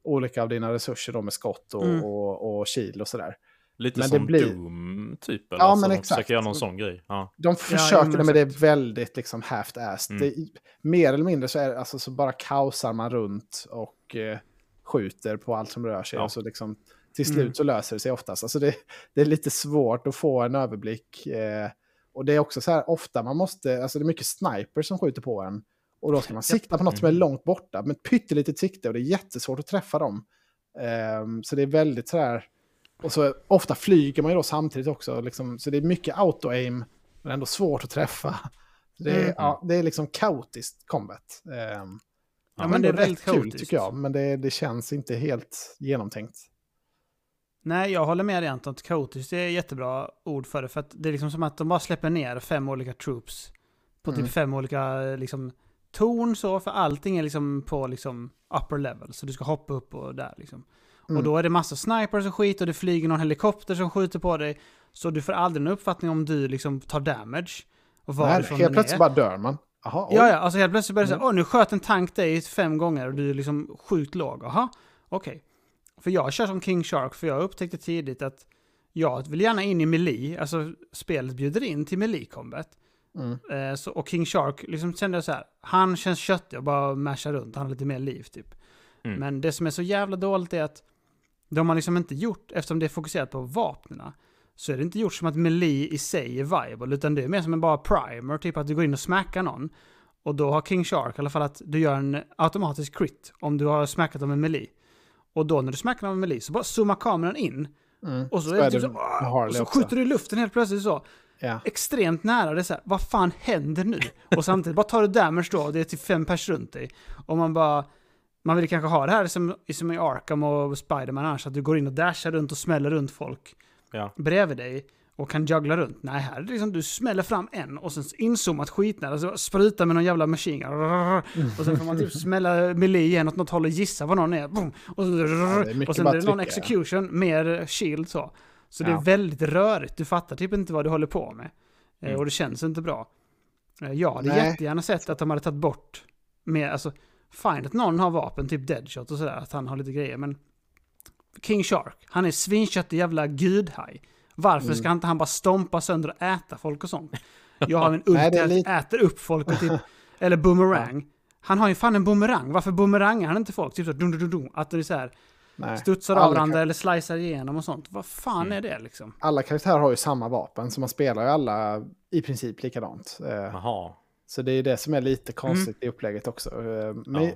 olika av dina resurser då med skott och, Mm. och, och shield och sådär. Lite Men det som blir- Doom, typ. Eller? Ja, alltså, men de exakt. försöker göra någon sån grej. Ja. De försöker men det, men det är väldigt liksom half-assed. Mm. Mer eller mindre så, är, alltså, så bara kaosar man runt och eh, skjuter på allt som rör sig. Ja. Och så liksom, till slut Mm. så löser det sig oftast. Alltså det, det är lite svårt att få en överblick. Eh, och det är också så här, ofta man måste, alltså det är mycket snipers som skjuter på en. Och då ska man sikta på något som är Mm. långt borta, med ett pyttelitet sikte. Och det är jättesvårt att träffa dem. Ehm, så det är väldigt så här... Och så ofta flyger man ju då samtidigt också. Liksom, så det är mycket auto-aim, men ändå svårt att träffa. Det är, Mm. ja, det är liksom kaotiskt combat. Ehm, Ja, men det är väldigt kul kaotiskt. tycker jag, men det, det känns inte helt genomtänkt. Nej, jag håller med dig Anton. Kaotiskt är jättebra ord för det. För att det är liksom som att de bara släpper ner fem olika troops. På Mm. typ fem olika liksom, torn så. För allting är liksom på liksom upper level. Så du ska hoppa upp och där liksom. Mm. Och då är det massa snipers och skit och det flyger någon helikopter som skjuter på dig. Så du får aldrig någon uppfattning om du liksom tar damage. Och Nej, helt plötsligt är. bara dör man. Jaha, oj. Ja, ja, alltså helt plötsligt börjar det Mm. säga, åh nu sköt en tank dig fem gånger och du är liksom sjukt låg. Jaha, okej. För jag kör som King Shark, för jag upptäckte tidigt att jag vill gärna in i melee, alltså spelet bjuder in till melee combat. Mm. Eh, så, och King Shark, liksom kände jag så här, han känns köttig och bara mashar runt, han har lite mer liv typ. Mm. Men det som är så jävla dåligt är att de har liksom inte gjort, eftersom det är fokuserat på vapnena, så är det inte gjort som att melee i sig är viable, utan det är mer som en bara primer, typ att du går in och smackar någon. Och då har King Shark i alla fall att du gör en automatisk crit om du har smackat dem med melee. Och då när du smackar dem med melee så bara zoomar kameran in. Mm. Och så, Så typ så, "Åh!" och så skjuter du i luften helt plötsligt så. Ja. Extremt nära. Det är så här, vad fan händer nu? Och samtidigt bara tar du damage då, det är typ fem pers runt dig. Och man bara... Man vill kanske ha det här som, som i Arkham och Spiderman annars, att du går in och dashar runt och smäller runt folk Ja. bredvid dig och kan juggla runt. Nej, här är det liksom du smäller fram en och sen inzoomat skitnära, så sprutar med någon jävla gun. Och sen får man typ smälla melee igen åt något håll och gissa var någon är. Och, så, det är och sen är det någon trycka, ja. execution, mer shield så. Så det är väldigt rörigt, du fattar typ inte vad du håller på med. Eh, Mm. Och det känns inte bra. Eh, Jag hade Nej. jättegärna sett att de hade tagit bort mer, alltså fine att någon har vapen, typ deadshot och sådär, att han har lite grejer, men King Shark, han är svinköttig jävla gudhaj. Varför Mm. ska inte han bara stompa sönder och äta folk och sånt? Jag har en ulti att lite- äter upp folk och typ, eller boomerang. Han har ju fan en boomerang, varför boomerangar han inte folk? Typ så dum, dum, dum, dum, att det är så här, Nej. studsar av Alla varandra kan- eller slicear igenom och sånt. Vad fan Mm. är det liksom? Alla karaktärer har ju samma vapen, så man spelar ju alla i princip likadant. Eh, Jaha. Så det är det som är lite konstigt i upplägget också. Eh, Men, Ja.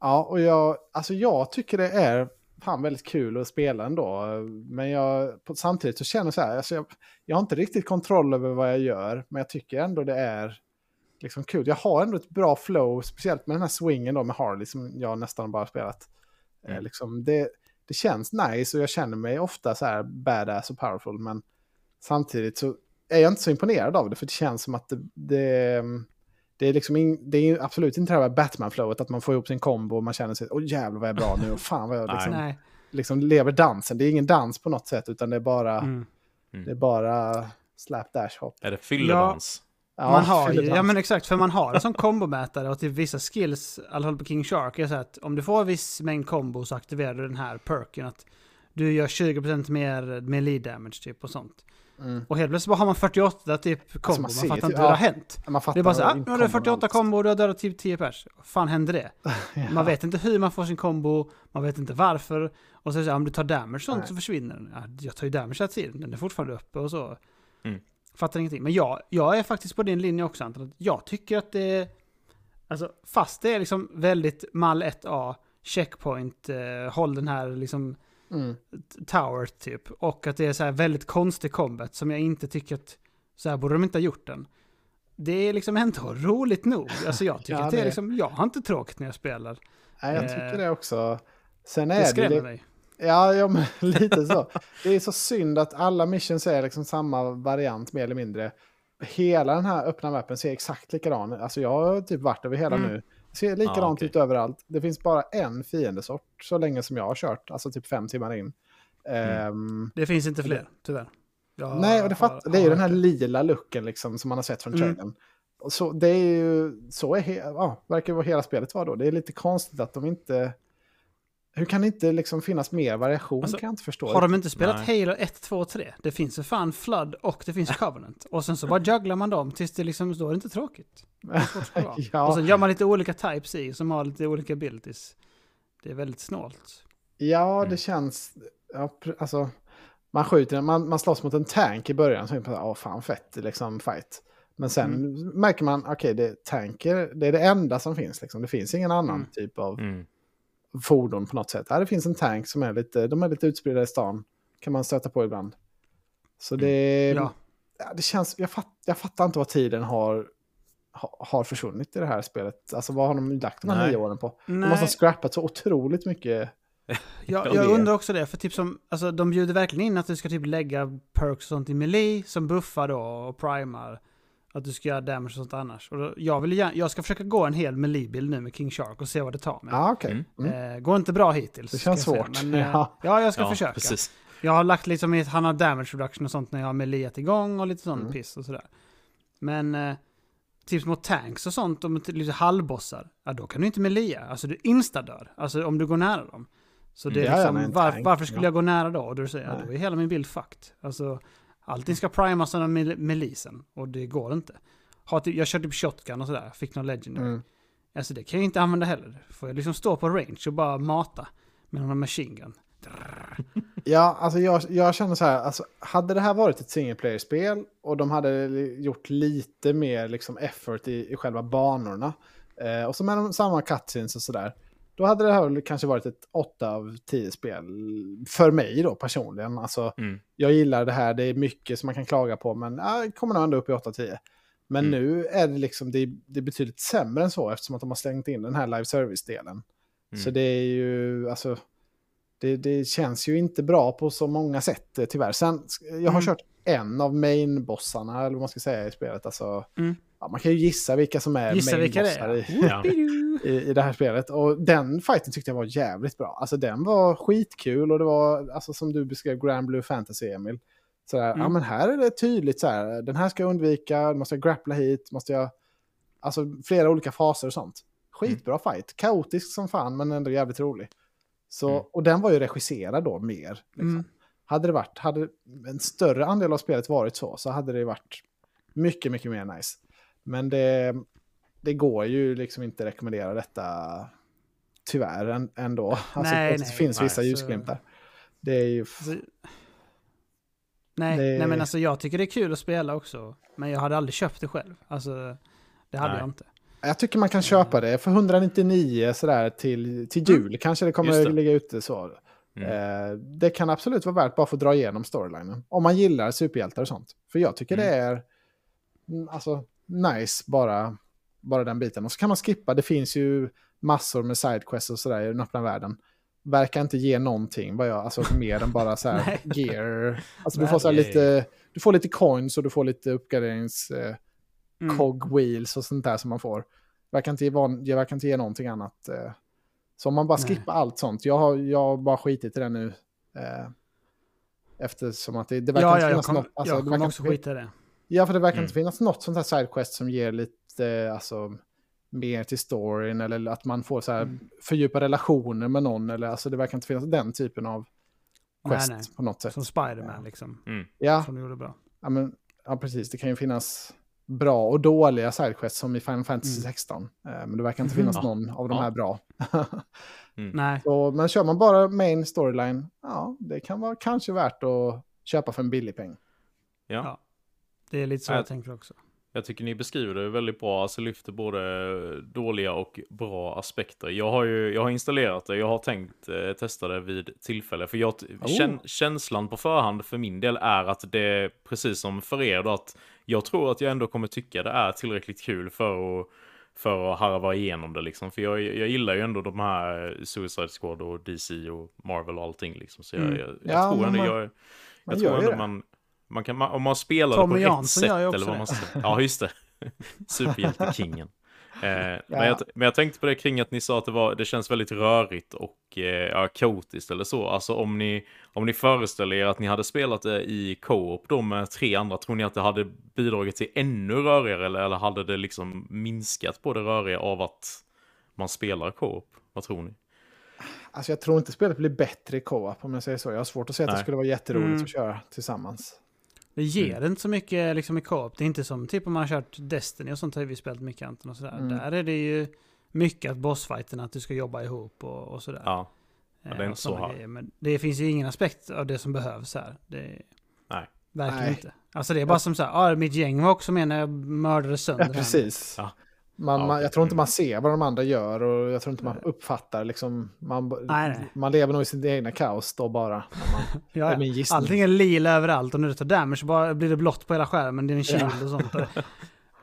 ja. och jag, alltså jag tycker det är fan väldigt kul att spela ändå. Men jag, på, samtidigt så känner jag så här, alltså jag, jag har inte riktigt kontroll över vad jag gör, men jag tycker ändå det är liksom kul. Jag har ändå ett bra flow, speciellt med den här swingen då med Harley som jag nästan bara spelat. Eh, Mm. liksom det, det känns nice och jag känner mig ofta så här badass och powerful, men samtidigt så är jag inte så imponerad av det, för det känns som att det, det, det är liksom in, det är absolut inte det här Batman-flowet, att man får ihop sin kombo och man känner sig, åh jävlar vad jag är bra nu, och fan vad jag Nej. liksom, Nej. liksom lever dansen. Det är ingen dans på något sätt, utan det är bara, Mm. det är bara slap dash hop. Är det fylledans? Ja, man har ju, ja men exakt, för man har en sån kombomätare och till vissa skills, fall på King Shark, är så att om du får en viss mängd kombo så aktiverar du den här perken att du gör 20% mer med lead damage typ och sånt. Mm. Och helt plötsligt har man 48 typ alltså, kombo, alltså man, man, fattar inte hur det har hänt. Man det är bara så här, ah, nu har du 48 kombo och du har dödat typ 10 pers. Fan händer det? ja. Man vet inte hur man får sin kombo, man vet inte varför. Och så är det så här, om du tar damage sånt Nej. så försvinner den. Ja, jag tar ju damage hela tiden, den är fortfarande uppe och så. Mm. Fattar ingenting. Men jag, jag är faktiskt på din linje också Anton. Jag tycker att det. Alltså fast det är liksom väldigt mall 1A, checkpoint, eh, håll den här liksom mm. tower typ. Och att det är så här väldigt konstig combat som jag inte tycker att så här borde de inte ha gjort den. Det är liksom ändå roligt nog. Alltså jag tycker ja, att det är liksom, jag har inte tråkigt när jag spelar. Nej, jag tycker eh, det också. Sen är det skrämmer det, mig. Ja, ja men lite så. Det är så synd att alla missions är liksom samma variant mer eller mindre. Hela den här öppna mappen ser exakt likadan Alltså jag har typ varit över hela mm. nu. Det ser likadant ah, okay. ut överallt. Det finns bara en fiendesort så länge som jag har kört, alltså typ fem timmar in. Mm. Um, det finns inte fler, tyvärr. Jag nej, och det, fatt, har, det är ju den här lila looken liksom som man har sett från mm. trailern. Så det är ju, så är he, ja, verkar vara hela spelet var då. Det är lite konstigt att de inte hur kan det inte liksom finnas mer variation? Alltså, kan jag inte förstå. Har de inte spelat Nej. Halo 1, 2, 3? Det finns ju fan Flood och det finns Covenant. Och sen så bara jugglar man dem tills det liksom, då är det inte tråkigt. Det ja. Och sen gör man lite olika types i som har lite olika abilities. Det är väldigt snålt. Ja, det mm. känns... Ja, alltså, man skjuter, man, man slåss mot en tank i början, så är man åh fan fett, liksom fight. Men sen mm. märker man, okej, okay, det, tanker, det är det enda som finns, liksom. det finns ingen annan mm. typ av... Mm fordon på något sätt. Här det finns en tank som är lite, de är lite utspridda i stan. Kan man stöta på ibland. Så det, mm. ja. ja. det känns, jag, fatt, jag fattar inte vad tiden har, har försvunnit i det här spelet. Alltså vad har de lagt de här nio åren på? Nej. De måste ha scrappat så otroligt mycket. jag, jag undrar också det, för typ som, alltså de bjuder verkligen in att du ska typ lägga perks och sånt i melee som buffar då och primar. Att du ska göra damage och sånt annars. Och då, jag, vill gärna, jag ska försöka gå en hel melee-bild nu med King Shark och se vad det tar mig. Ah, okay. Mm. Eh, går inte bra hittills. Det känns svårt. Men, eh, ja. ja, jag ska ja, försöka. Precis. Jag har lagt liksom han har damage reduction och sånt när jag har meleat igång och lite sånt mm. piss och sådär. Men eh, typ mot tanks och sånt, och lite halvbossar, ja då kan du inte melea. Alltså du instadör. Alltså om du går nära dem. Så det är mm. liksom, var, varför skulle jag gå nära då? Och då säger jag, då är hela min bild fucked. Alltså, Allting ska primas av melisen och det går inte. Har typ, jag körde typ shotgun och sådär, fick någon legendary. Mm. Alltså det kan jag inte använda heller. Får jag liksom stå på range och bara mata med någon machine gun. Ja, alltså jag, jag känner så här, alltså, hade det här varit ett single player-spel och de hade gjort lite mer liksom effort i, i själva banorna eh, och så med de, samma cutscenes och sådär, då hade det här kanske varit ett 8 av 10 spel för mig då personligen. Alltså, mm. Jag gillar det här, det är mycket som man kan klaga på, men jag kommer nog ändå upp i 8-10. Men mm. nu är det liksom, det, det är betydligt sämre än så eftersom att de har slängt in den här live service-delen. Mm. Så det är ju, alltså, det, det, känns ju inte bra på så många sätt eh, tyvärr. Sen, jag har mm. kört en av main-bossarna, eller vad man ska säga i spelet. Alltså, mm. Ja, man kan ju gissa vilka som är gissa main-bossar i, ja. i, i det här spelet. Och den fighten tyckte jag var jävligt bra. Alltså den var skitkul och det var, alltså som du beskrev, Grand Blue Fantasy, Emil. Så här, mm. ja men här är det tydligt så här, den här ska jag undvika, måste jag grappla hit, måste jag... Alltså flera olika faser och sånt. Skitbra mm. fight, kaotisk som fan men ändå jävligt rolig. Så, mm. Och den var ju regisserad då mer. Liksom. Mm. Hade det varit, hade en större andel av spelet varit så, så hade det varit mycket, mycket mer nice. Men det, det går ju liksom inte rekommendera detta tyvärr ändå. Alltså, nej, det nej, finns nej, vissa ljusglimtar. Det är ju... Alltså, nej, det... nej, men alltså jag tycker det är kul att spela också. Men jag hade aldrig köpt det själv. Alltså, det hade jag inte. Jag tycker man kan köpa det för 199 sådär till, till jul. Mm. Kanske det kommer det. ligga ute så. Mm. Eh, det kan absolut vara värt bara för att dra igenom storylinen. Om man gillar superhjältar och sånt. För jag tycker mm. det är mm, alltså, nice bara, bara den biten. Och så kan man skippa. Det finns ju massor med sidequests och sådär i den öppna världen. Verkar inte ge någonting, vad jag, alltså mer än bara så här gear. Alltså du får så lite, du får lite coins och du får lite uppgraderings... Eh, mm. cogwheels och sånt där som man får. Verkar inte ge, verkar inte ge någonting annat. Eh. Så om man bara skippar allt sånt. Jag har, jag har bara skitit i det nu. Eh, eftersom att det, det verkar ja, inte ja, finnas kom, något. Alltså, jag kommer också skita i det. Ja, för det verkar mm. inte finnas något sånt här sidequest som ger lite, alltså, mer till storyn eller att man får så här mm. fördjupa relationer med någon eller alltså det verkar inte finnas den typen av quest nej. på något sätt. Som Spiderman liksom. Mm. Ja, Som de gjorde bra. ja, men, ja, precis. Det kan ju finnas bra och dåliga sidequests som i Final Fantasy Mm. 16. Eh, men det verkar inte finnas Ja. någon av de Ja. här bra. Nej. Så, men kör man bara main storyline, ja, det kan vara kanske värt att köpa för en billig peng. Ja. Ja. Det är lite så Ja. jag tänker också. Jag tycker ni beskriver det väldigt bra, alltså lyfter både dåliga och bra aspekter. Jag har ju jag har installerat det, jag har tänkt eh, testa det vid tillfälle. För jag, Oh. kän, känslan på förhand för min del är att det precis som för er då, att jag tror att jag ändå kommer tycka det är tillräckligt kul för att, för att harva igenom det liksom. För jag, jag gillar ju ändå de här Suicide Squad och DC och Marvel och allting liksom. Så jag, Mm. jag, jag Ja, tror ändå man- jag, jag tror ändå man, man kan, om man spelar Tommy det på rätt Jansson gör ju sätt också eller vad det. man säger. Ja, just det. Superhjältekingen. Eh, men, jag, men jag tänkte på det kring att ni sa att det, var, det känns väldigt rörigt och eh, ja, kaotiskt eller så. Alltså om ni, om ni föreställer er att ni hade spelat det i co-op då med tre andra, tror ni att det hade bidragit till ännu rörigare eller, eller hade det liksom minskat på det röriga av att man spelar co-op? Vad tror ni? Alltså jag tror inte spelet blir bättre i co-op om jag säger så. Jag har svårt att säga att det Nej. skulle vara jätteroligt Mm. att köra tillsammans. Det ger Mm. inte så mycket liksom, i co-op. Det är inte som typ om man har kört Destiny och sånt har vi spelat mycket Anton och sådär. Mm. Där är det ju mycket att bossfighten, att du ska jobba ihop och, och sådär. Ja, Ja, det är Eh, inte så här. Men det finns ju ingen aspekt av det som behövs här. Det, Nej. Verkligen Nej. inte. Alltså det är bara som så här, ah, mitt gäng var också med när jag mördade sönder Ja, precis. Ja. Man, Ja, man, jag tror inte Mm. man ser vad de andra gör och jag tror inte man uppfattar liksom. Man, Nej, nej. man lever nog i sitt egna kaos då bara. Man, Ja, är ja. Allting är lila överallt och när du tar damage så bara blir det blått på hela skärmen. Det är en shield och sånt.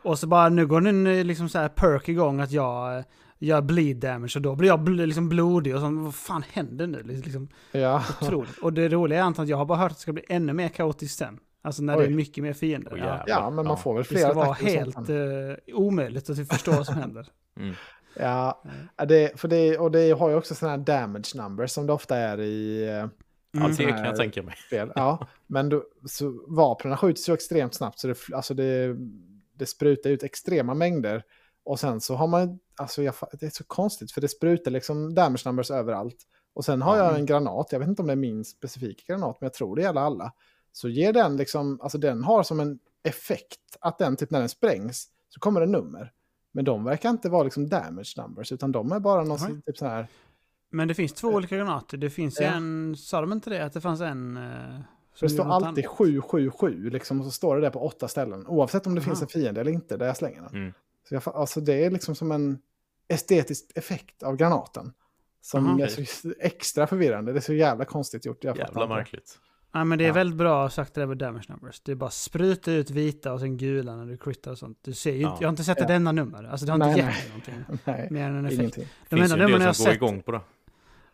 Och så bara, nu går den eh, liksom så här perk igång att jag eh, gör bleed damage och då blir jag bl liksom blodig och sånt. Vad fan händer nu? Liksom, ja. otroligt. Och det roliga är antagligen att jag har bara hört att det ska bli ännu mer kaotiskt sen. Alltså när det Oj. är mycket mer fiender. Åh, ja. ja, men man får väl Det flera ska vara helt eh, omöjligt att förstå vad som händer. Mm. Ja, det, för det, och det har ju också sådana här damage numbers som det ofta är i Mm. Ja, det kan jag tänka mig. spel. Ja, men då, så vapnen skjuts så extremt snabbt så det, alltså det, det sprutar ut extrema mängder. Och sen så har man, alltså jag, det är så konstigt för det sprutar liksom damage numbers överallt. Och sen har jag en granat, jag vet inte om det är min specifika granat, men jag tror det gäller alla. Så ger den liksom, alltså den har som en effekt att den typ när den sprängs så kommer det nummer. Men de verkar inte vara liksom damage numbers, utan de är bara någon typ så här, Men det finns två olika granater. Det finns ju Ja. en, sa de inte det? Att det fanns en... eh, det står alltid annat? 777, liksom, och så står det där på åtta ställen. Oavsett om det finns Aha. en fiende eller inte, där jag slänger den. Mm. Så jag, alltså det är liksom som en estetisk effekt av granaten. Som Aha. är så extra förvirrande. Det är så jävla konstigt gjort. Jag fattar Jävla märkligt. Ja, men det är Ja. väldigt bra sagt det där med damage numbers. Det är bara spruta ut vita och sen gula när du crittar och sånt. Du ser ju Ja. inte, jag har inte sett Ja. ett enda nummer. Alltså det har Nej, inte nej. gett mig någonting. Nej, Mer än en effekt. ingenting. De finns enda ju en del som går sett... igång på det.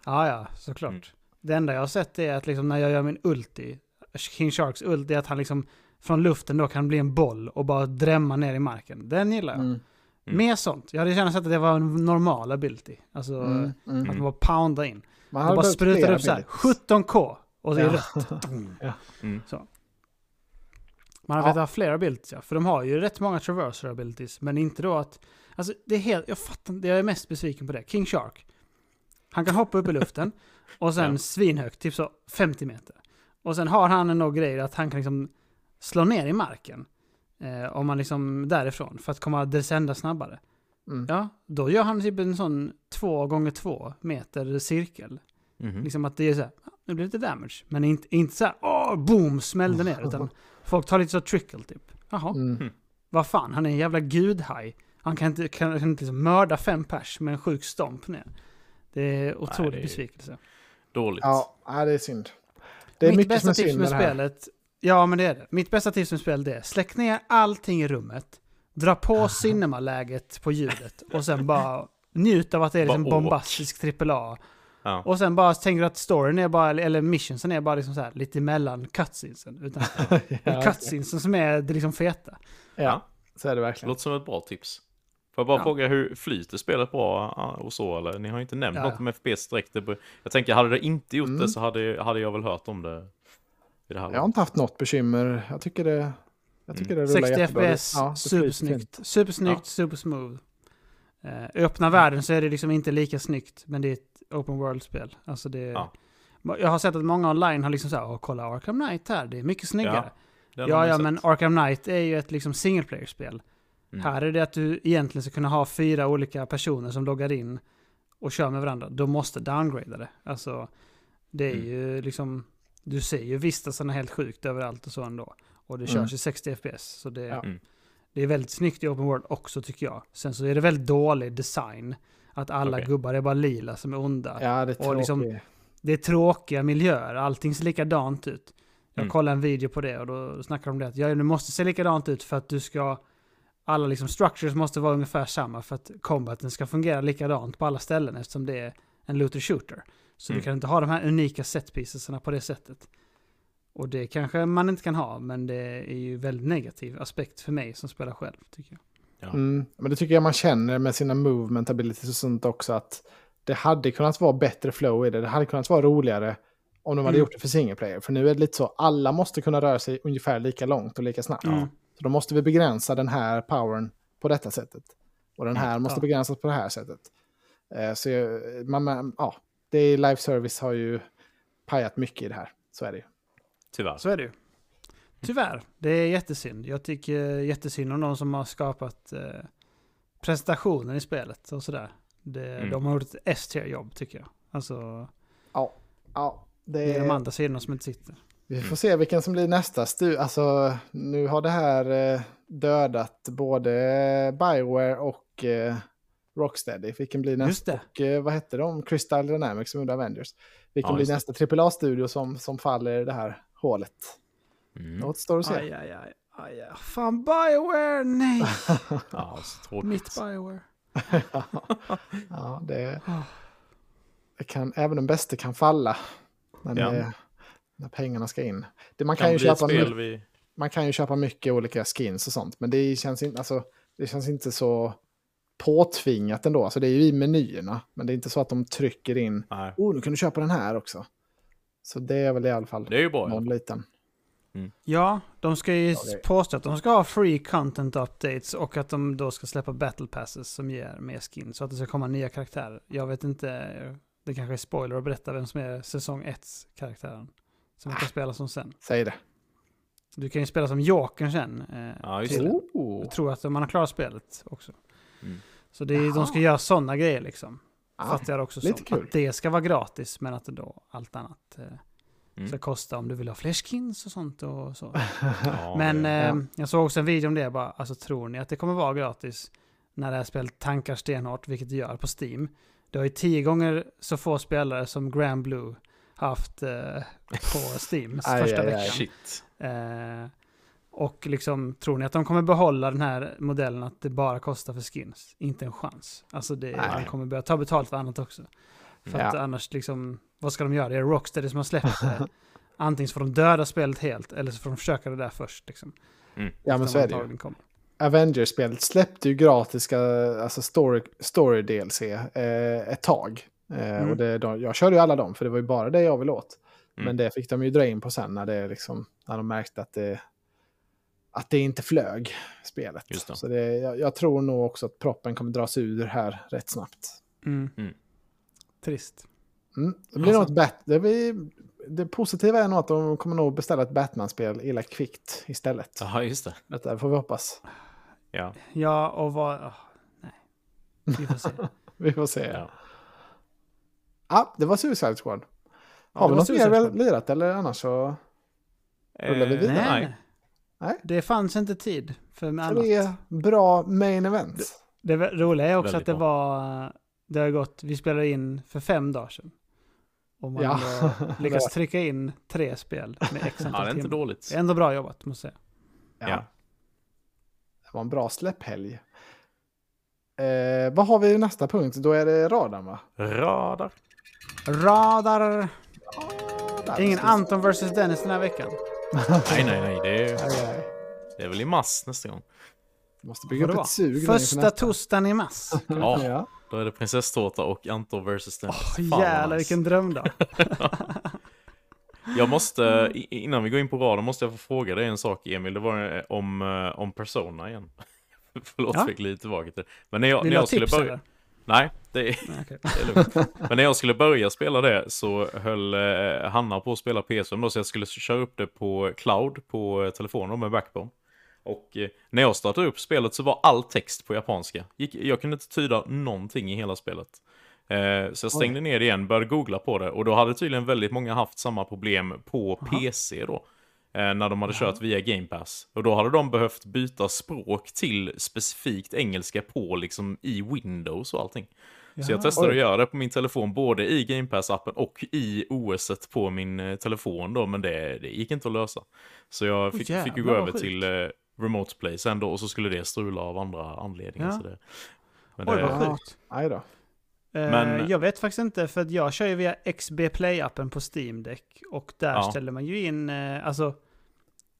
Ja, ja, såklart. Mm. Det enda jag har sett är att liksom när jag gör min ulti, King Sharks ulti, är att han liksom från luften då kan bli en boll och bara drämma ner i marken. Den gillar jag. Mm, Mm. Mer sånt. Jag hade gärna sett att det var en normal ability. Alltså mm, mm. att man bara poundar in. Man bara sprutar upp så här abilities. 17k och det är Ja. rött. Dum. Mm. Så. Man har Ja. velat ha fler abilities ja. För de har ju rätt många traverser abilities. Men inte då att... Alltså det är helt... Jag fattar inte. Jag är mest besviken på det. King Shark. Han kan hoppa upp i luften. Och sen Ja. svinhögt, typ så 50 meter. Och sen har han några grejer att han kan liksom slå ner i marken. Eh, om man liksom därifrån. För att komma descenda snabbare. Mm. Ja, då gör han typ en sån två gånger två meter cirkel. Mhm. Liksom att det är så här, "Ah, nu blir det lite damage. Men inte, inte så här, åh, boom, smällde ner. Utan folk tar lite så trickle typ. Jaha, Mm. vad fan, han är en jävla gudhaj. Han kan inte, kan, kan inte liksom mörda fem pers med en sjuk stomp ner. Det är otrolig det är- besvikelse. Dåligt. Ja, det är synd. Det är Mitt mycket bästa som är tips synd med med det spelet, ja men det är det. Mitt bästa tips med spelet är, släck ner allting i rummet. Dra på cinema-läget på ljudet och sen bara njut av att det är liksom bombastisk AAA. Ja. Och sen bara tänker du att storyn är bara, eller missionsen är bara liksom så här lite mellan cutscenesen. Utan det är Ja, cutscenesen som är det liksom feta. ja, så är det verkligen. låter som ett bra tips. Får jag bara Ja. fråga hur flyter spelet bra ja, och så eller? Ni har inte nämnt Ja, något ja. om FPS direkt. Jag tänker, hade det inte gjort Mm. det så hade, hade jag väl hört om det. I det här Jag har inte haft något bekymmer. Jag tycker det, jag tycker det rullar 60 jättebra. FPS, Ja, supersnyggt. Supersnyggt, supersmooth. Uh, I öppna världen så är det liksom inte lika snyggt, men det är open world-spel. Alltså det, Ja. Jag har sett att många online har liksom såhär, åh kolla Arkham Knight här, det är mycket snyggare. Ja, ja, sett. men Arkham Knight är ju ett liksom single player-spel. Mm. Här är det att du egentligen ska kunna ha fyra olika personer som loggar in och kör med varandra. De måste downgrada det. Alltså, det är Mm. ju liksom, du ser ju vistasarna helt sjukt överallt och så ändå. Och det körs Mm. i 60 FPS. Så det, Ja. Mm. det är väldigt snyggt i Open World också tycker jag. Sen så är det väldigt dålig design. Att alla Okej. gubbar är bara lila som är onda. Ja, det är Och tråkigt. liksom- Det är tråkiga miljöer, allting ser likadant ut. Jag Mm. kollade en video på det och då snackade de om det att ja, det måste se likadant ut för att du ska... Alla liksom structures måste vara ungefär samma för att combaten ska fungera likadant på alla ställen eftersom det är en looter shooter. Så Mm. du kan inte ha de här unika setpiecesarna på det sättet. Och det kanske man inte kan ha, men det är ju väldigt negativ aspekt för mig som spelar själv, tycker jag. Ja. Mm, men det tycker jag man känner med sina movement abilities och sånt också att det hade kunnat vara bättre flow i det. Det hade kunnat vara roligare om de hade Mm. gjort det för single player. För nu är det lite så, alla måste kunna röra sig ungefär lika långt och lika snabbt. Mm. Så då måste vi begränsa den här powern på detta sättet. Och den här måste Ja. begränsas på det här sättet. Eh, så man, man, ja, det är live service har ju pajat mycket i det här. Så är det ju. Tyvärr. Så är det ju. Tyvärr, det är jättesynd. Jag tycker jättesynd om de som har skapat eh, presentationen i spelet och sådär. Det, Mm. De har gjort ett S-tier-jobb tycker jag. Alltså, Ja, det det är de andra sidorna som inte sitter. vi får se vilken som blir nästa stu. Alltså, nu har det här eh, dödat både Bioware och eh, Rocksteady. Vilken blir nästa? Just det. Och eh, vad hette de? Crystal Dynamics som gjorde Avengers. Vilken Ja, blir nästa AAA-studio som, som faller i det här hålet? Mm. Återstår att se. Aj, aj, aj. aj, aj. Fan, Bioware! Nej! Ja, så tråkigt. Mitt Bioware. ja, det, Ah. det kan, även den bästa kan falla. Men Ja. det, när pengarna ska in. Det, man, kan kan ju köpa spel my- vi... man kan ju köpa mycket olika skins och sånt. Men det känns, in, alltså, det känns inte så påtvingat ändå. Alltså, det är ju i menyerna. Men det är inte så att de trycker in. Nej, Oh, nu kan du köpa den här också. Så det är väl i alla fall det är ju bra. någon Ja. liten. Ja, de ska ju det- påstå att de ska ha free content updates och att de då ska släppa battle passes som ger mer skin. Så att det ska komma nya karaktärer. Jag vet inte, det kanske är spoiler att berätta vem som är säsong 1 karaktären. Som vi kan spela som sen. Säg det. Du kan ju spela som Jokern sen. Eh, Ja, just till-. Oh. Jag tror att man har klarat spelet också. Mm. Så det är, de ska göra sådana grejer liksom. Ah, Fattar jag också lite som. kul. Att det ska vara gratis men att det då allt annat eh, Mm. ska kosta om du vill ha fler skins och sånt och så. Ja, Men eh, jag såg också en video om det bara, alltså tror ni att det kommer vara gratis när det här spelet tankar stenhårt, vilket det gör på Steam? Det har ju tio gånger så få spelare som Grand Blue haft eh, på Steam Aj, första aj, aj. veckan. Shit. Eh, och liksom, tror ni att de kommer behålla den här modellen att det bara kostar för skins? Inte en chans. Alltså det, de kommer börja ta betalt för annat också. För Ja. att annars liksom, vad ska de göra? Det är Rocksteady som har släppt det. Antingen så får de döda spelet helt eller så får de försöka det där först. Liksom. Ja, men så är det ju. kommer. Avengers-spelet släppte ju gratis alltså story, story DLC eh, ett tag. Eh, Mm. och det, de, jag körde ju alla dem, för det var ju bara det jag ville åt. Mm. Men det fick de ju dra in på sen när, det liksom, när de märkte att det, att det inte flög, spelet. Just det. Så det, jag, jag tror nog också att proppen kommer dras ur här rätt snabbt. Mm. Mm. Trist. Mm. Det blir Alltså- något det, blir, det positiva är nog att de kommer nog beställa ett Batman-spel illa kvickt istället. Ja, just det. Detta får vi hoppas. Ja. Ja, och vad... åh, nej. Vi får se. Vi får se. Ja. Ja, det var Suicide Squad. Har det vi något mer lirat eller annars så... Rullar vi Eh, vidare? Nej. Nej. Det fanns inte tid för annat. Tre bra main events. Det var- roliga är också Väldigt att det bra. var... Det har gått... Vi spelade in för fem dagar sedan. Och man Ja. ja. lyckas trycka in tre spel med x Ja, antal det är inte dåligt. Det är ändå bra jobbat, måste jag säga. Ja. Ja. Det var en bra släpphelg. Eh, vad har vi i nästa punkt? Då är det radarn va? Radar. Radar! Radar, Ingen. Anton vs Dennis den här veckan. Nej, nej, nej. Det är, det är väl i mass nästa gång. Måste bygga upp ett sug Första torsdagen i mars. Ja, Ja. Då är det prinsesstårta och Anton vs Fan, vad jävlar nice. vilken drömdag. Jag måste, innan vi går in på raden, måste jag få fråga dig en sak Emil. Det var eh, om, eh, om Persona igen. Förlåt, Ja. fick lite tillbaka till det. Men när jag, Vill när jag skulle tips börja... eller? Nej, Det är, okay. det är lugnt. Men när jag skulle börja spela det så höll eh, Hanna på att spela PS5 då, så jag skulle köra upp det på cloud på telefonen med Backbone. Och eh, när jag startade upp spelet så var all text på japanska. Gick, jag kunde inte tyda någonting i hela spelet. Eh, så jag stängde Oj. ner igen, började googla på det och då hade tydligen väldigt många haft samma problem på Aha. PC då. Eh, när de hade Aha. kört via Game Pass. Och då hade de behövt byta språk till specifikt engelska på liksom i Windows och allting. Jaha. Så jag testade Oj. att göra det på min telefon, både i Game Pass-appen och i OS på min telefon då, men det, det gick inte att lösa. Så jag fick, oh, fick ju gå över till Remote Play sen då, och så skulle det strula av andra anledningar. Ja. Så det, men Oj, det, vad sjukt. Då. Eh, men, jag vet faktiskt inte, för jag kör ju via XB Play-appen på Steam Deck. Och där ja. ställer man ju in, eh, alltså,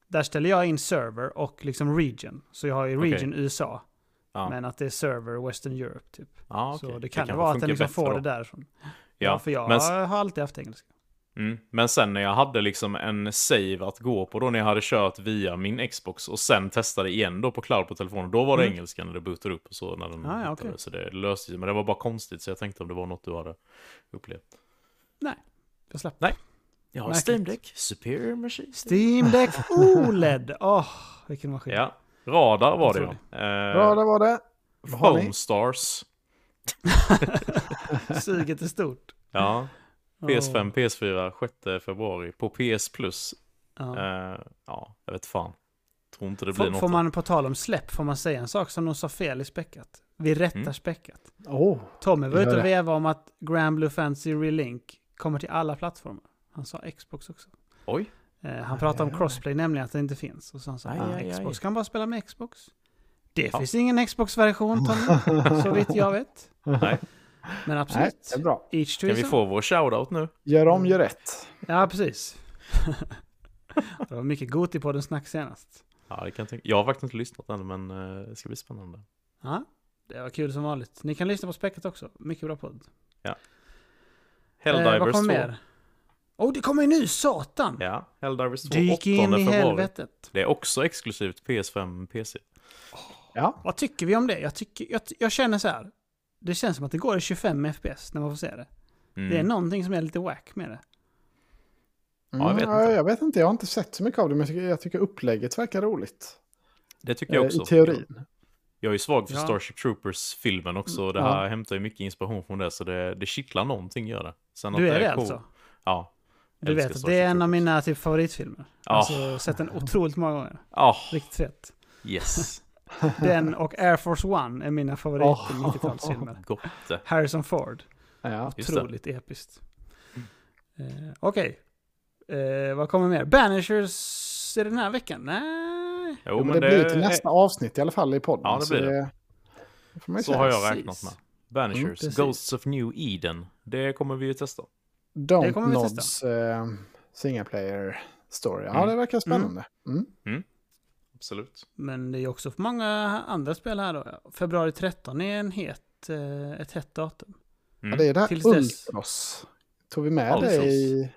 där ställer jag in server och liksom region. Så jag har ju region okay. USA. Ja. Men att det är server Western Europe typ. Ja, okay. Så det kan, det kan vara att den liksom får då. det därifrån. Ja, ja för jag men... har alltid haft engelska. Mm. Men sen när jag hade liksom en save att gå på då när jag hade kört via min Xbox och sen testade igen då på cloud på telefonen. Då var det mm. engelska när det bootade upp och så när den ah, ja, okay. Så det löste sig. Men det var bara konstigt så jag tänkte om det var något du hade upplevt. Nej, jag släppte. Nej. Jag har Steam Deck, Superior Machine. Steam Deck OLED! Åh, oh, vilken maskin. Ja, Radar var det ja. Eh, radar var det. Foam Stars. Suget är stort. Ja. PS5, PS4, 6 februari på PS Plus. Ja, uh, ja jag vet fan. Tror inte det blir får, något. Får man på tal om släpp, får man säga en sak som de sa fel i späckat? Vi rättar mm. späckat. Oh, Tommy var ute och vevade om att Grand Blue Fantasy Relink kommer till alla plattformar. Han sa Xbox också. Oj. Uh, han pratade om crossplay, nämligen att det inte finns. Och så han sa, aj, ah, aj, Xbox aj. kan bara spela med Xbox. Det ja. finns ingen Xbox-version, Tommy, så vitt jag vet. Nej. Men absolut. Nej, det är bra. Each kan vi få vår shoutout nu? Gör om, gör rätt. Ja, precis. det var mycket Goti på den snack senast. Ja, det kan jag tänka. Jag har faktiskt inte lyssnat än, men eh, det ska bli spännande. Ja, det var kul som vanligt. Ni kan lyssna på Späcket också. Mycket bra podd. Ja. Helldivers eh, vad kommer mer? Oh, det kommer en ny, satan! Ja, Helldivers 2, Dyk in i helvetet. Det är också exklusivt PS5 PC. Ja. Vad tycker vi om det? Jag, tycker, jag, jag känner så här det känns som att det går i 25 FPS när man får se det. Mm. Det är någonting som är lite wack med det. Mm, ja, jag, vet inte. jag vet inte, jag har inte sett så mycket av det, men jag tycker, jag tycker upplägget verkar roligt. Det tycker jag också. I teorin. Jag är svag för ja. Starship Troopers-filmen också. Det här ja. hämtar ju mycket inspiration från det, så det, det kittlar någonting gör det. Sen du är det, cool. alltså? Ja. Du vet, Starship det är en av mina typ, favoritfilmer. Ja. Alltså, sett den otroligt många gånger. Ja. Riktigt fett. Yes. Den och Air Force One är mina favorit oh, 90-talsfilmer. Gott. Harrison Ford. Ja, Otroligt episkt. Uh, Okej. Okay. Eh, vad kommer mer? Banishers är det den här veckan? Nej. Jo, men, men det, det, blir till nästa avsnitt i alla fall i podden. Ja, det blir det. det så har jag räknat med. Banishers, mm, Ghosts of New Eden. Det kommer vi ju testa. Don't Nods uh, single player story. Ja, mm. det verkar spännande. Mm. Absolut. Men det är också för många andra spel här då. Februari 13 är en het, eh, ett hett datum. Mm. Ja, det är det här Ultros. Tog vi med Ultros. det i,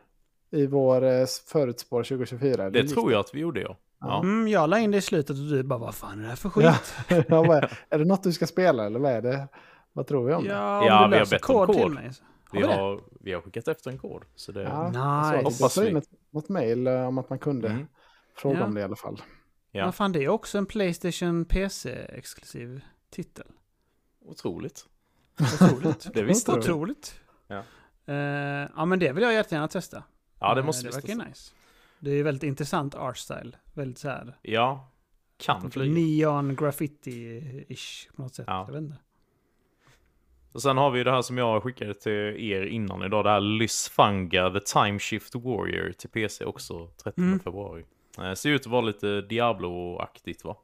i vår eh, förutspår 2024? Det, det tror jag att vi gjorde, ja. ja. Mm, jag la in det i slutet och du bara, vad fan är det här för skit? Ja. är det något du ska spela eller vad är det? Vad tror vi om det? Ja, om ja, du löser kod, kod till mig. Vi har, vi har skickat efter en kod. Så det, ja, nice. hoppas vi. Något mail eh, om att man kunde mm. fråga ja. om det i alla fall. Ja. Men fan, det är också en Playstation PC-exklusiv titel. Otroligt. Otroligt. det visste du. Otroligt. Ja. Uh, ja, men det vill jag jättegärna testa. Ja, det måste uh, Det verkar nice. Det är väldigt intressant art style. Väldigt så här. Ja, kan flyga. Neon graffiti-ish på något sätt. Ja. Jag vet inte. Och sen har vi det här som jag skickade till er innan idag. Det här Lysfanga, The Time Shift Warrior till PC också 13 mm. februari. Eh, ser ut att vara lite Diablo-aktigt va?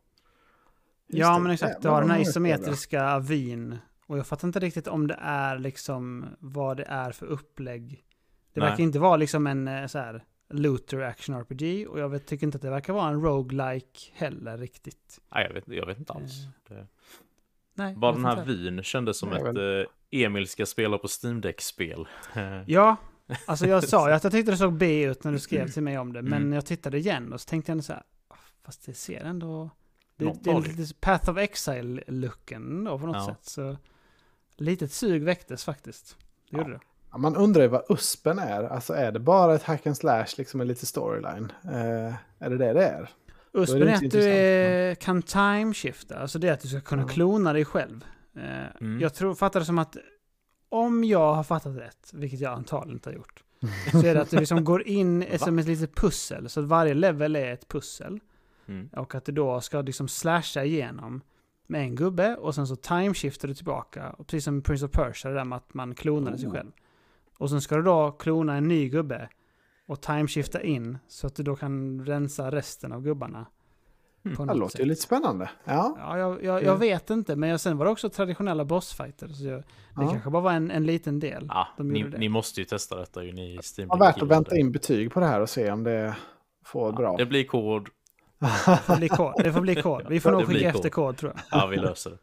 ja men exakt, du har den här isometriska vyn. Och jag fattar inte riktigt om det är liksom vad det är för upplägg. Det Nej. verkar inte vara liksom en eh, så här looter action RPG och jag vet, tycker inte att det verkar vara en roguelike heller riktigt. Nej, jag vet, jag vet inte alls. Eh. Det... Nej, Bara den här vyn kändes som Nej, ett eh, Emil ska spela på Steam Deck-spel. ja, Alltså jag sa ju att jag tyckte det såg B ut när du skrev till mig om det, men mm. jag tittade igen och så tänkte jag så här, fast det ser ändå... Det, det är lite Path of Exile-looken då på något ja. sätt. Så litet sug väcktes faktiskt. Det gjorde Ja. det. Ja, man undrar ju vad USPen är. Alltså är det bara ett hack and slash liksom med lite storyline? Eh, är det det det är? USPen det är att du är, kan timeshifta, alltså det är att du ska kunna Ja. klona dig själv. Eh, Mm. Jag tror, fattar det som att om jag har fattat rätt, vilket jag antagligen inte har gjort, så är det att du liksom går in som ett litet pussel, så att varje level är ett pussel. Mm. Och att du då ska liksom slasha igenom med en gubbe och sen så timeshiftar du tillbaka. Och precis som Prince of Persia, det där med att man klonade sig Oh. själv. Och sen ska du då klona en ny gubbe och timeshifta in så att du då kan rensa resten av gubbarna. Mm. Det låter ju sätt. lite spännande. Ja, Ja, jag, jag, jag vet inte, men jag, sen var det också traditionella bossfighter. Så jag, det ja. kanske bara var en, en liten del. Ja, De ni, det. ni måste ju testa detta ju, ni Steam. Det var värt att vänta in betyg på det här och se om det får bra. Det blir kod. Det får bli kod. Det får bli kod. Vi får nog Det skicka efter kod tror jag. Ja, vi löser det.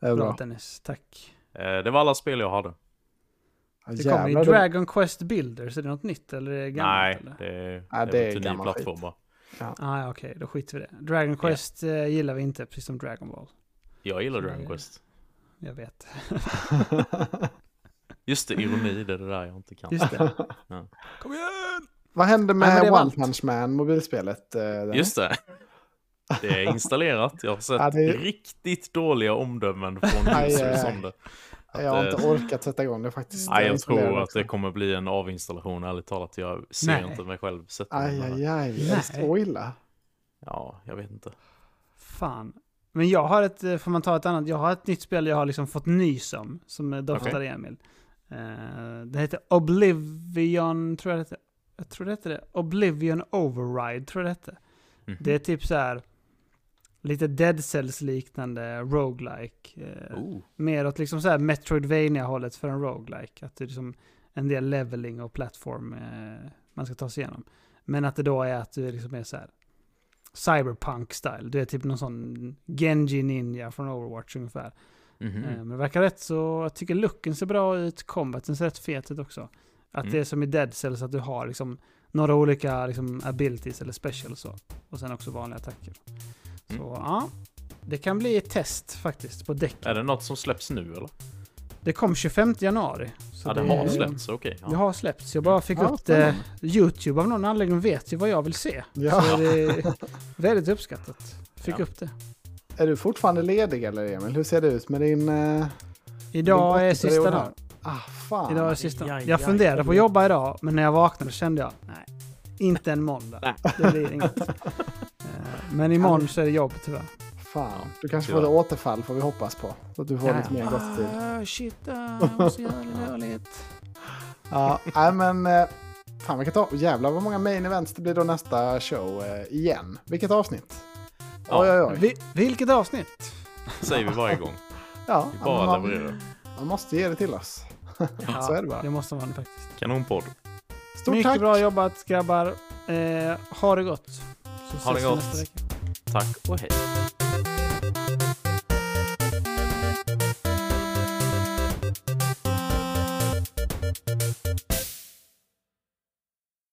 Det är Bra bra. Dennis, tack. Eh, Det var alla spel jag hade. Ja, Det kommer ju det- Dragon Quest Builders, är det något nytt eller är det gammalt? Nej, eller? det är, Ja, det det är är väl till ny gammal plattform skit. Bara. Ah, ja, okej, då skiter vi i det. Dragon Quest eh, gillar vi inte, precis som Dragon Ball. Jag gillar Så Dragon Quest. Jag vet. Just det, ironi, det är det där jag inte kan. Just det. Kom igen! Vad hände Nej, men med det var One. Punch Man mobilspelet? eh, Dennis? Just det. Det är installerat. Jag har sett Ja, det är- riktigt dåliga omdömen från users aj, om det. Jag har inte orkat sätta igång det faktiskt. Nej, jag tror att också. det kommer bli en avinstallation, ärligt talat. Jag ser Nej. inte mig själv sätta mig Aj, aj, aj. Är det Nej. så illa? Ja, jag vet inte. Fan. Men jag har ett, eh, får man ta ett annat, jag har ett nytt spel jag har liksom fått nys om, som eh, doftar Okej. Emil. Eh, det heter Oblivion, tror jag det heter. Jag tror det heter det. Oblivion Override, tror jag det hette. Mhm. Det är typ så här lite Dead Cells-liknande roguelike. Eh, Oh. mer åt liksom så här Metroidvania-hållet för en roguelike. Att det är liksom en del leveling och plattform eh, man ska ta sig igenom. Men att det då är att du liksom är så här cyberpunk-style. Du är typ någon sån Genji Ninja från Overwatch ungefär. Mhm. Eh, men det verkar rätt så, jag tycker looken ser bra ut, combaten ser rätt fet ut också. Att Mm. det är som i Dead Cells, att du har liksom några olika liksom, abilities eller specials så. Och sen också vanliga attacker. Så Mm. ja, det kan bli ett test faktiskt på däck. Är det något som släpps nu eller? Det kom 25 januari. Så Ja, det har släppts, okej. Det ja. har släppts. Jag bara fick Ja, upp det. YouTube av någon anledning vet ju vad jag vill se. Ja. Så det är väldigt uppskattat. Fick Ja. upp det. Är du fortfarande ledig eller Emil? Hur ser det ut med din... Uh, Idag är Din sista period dagen. ah, fan. Idag är sista. Aj, aj, Jag funderade aj. på att jobba idag, men när jag vaknade kände jag, nej, inte en måndag. Nej. Det blir inget. Men imorgon så är det jobb tyvärr. Fan. Du kanske Tyvärr. får ett återfall får vi hoppas på. Så att du får lite mer gott tid. Ah, shit, ah, jag måste göra det dåligt. Ja, nej men... eh, Fan vilket av... Jävlar vad många main events det blir då nästa show eh, igen. Vilket avsnitt. Ja. Oj, oj, oj. Vi, vilket avsnitt? Säger vi varje gång. Ja, Vi ja, bara man, levererar. man måste ge det till oss. Ja, Så är det bara. Det måste man faktiskt. Kanonpodd. Stort Mycket tack. bra jobbat grabbar. Eh, ha det gott. Så Ha det gott. Tack och hej.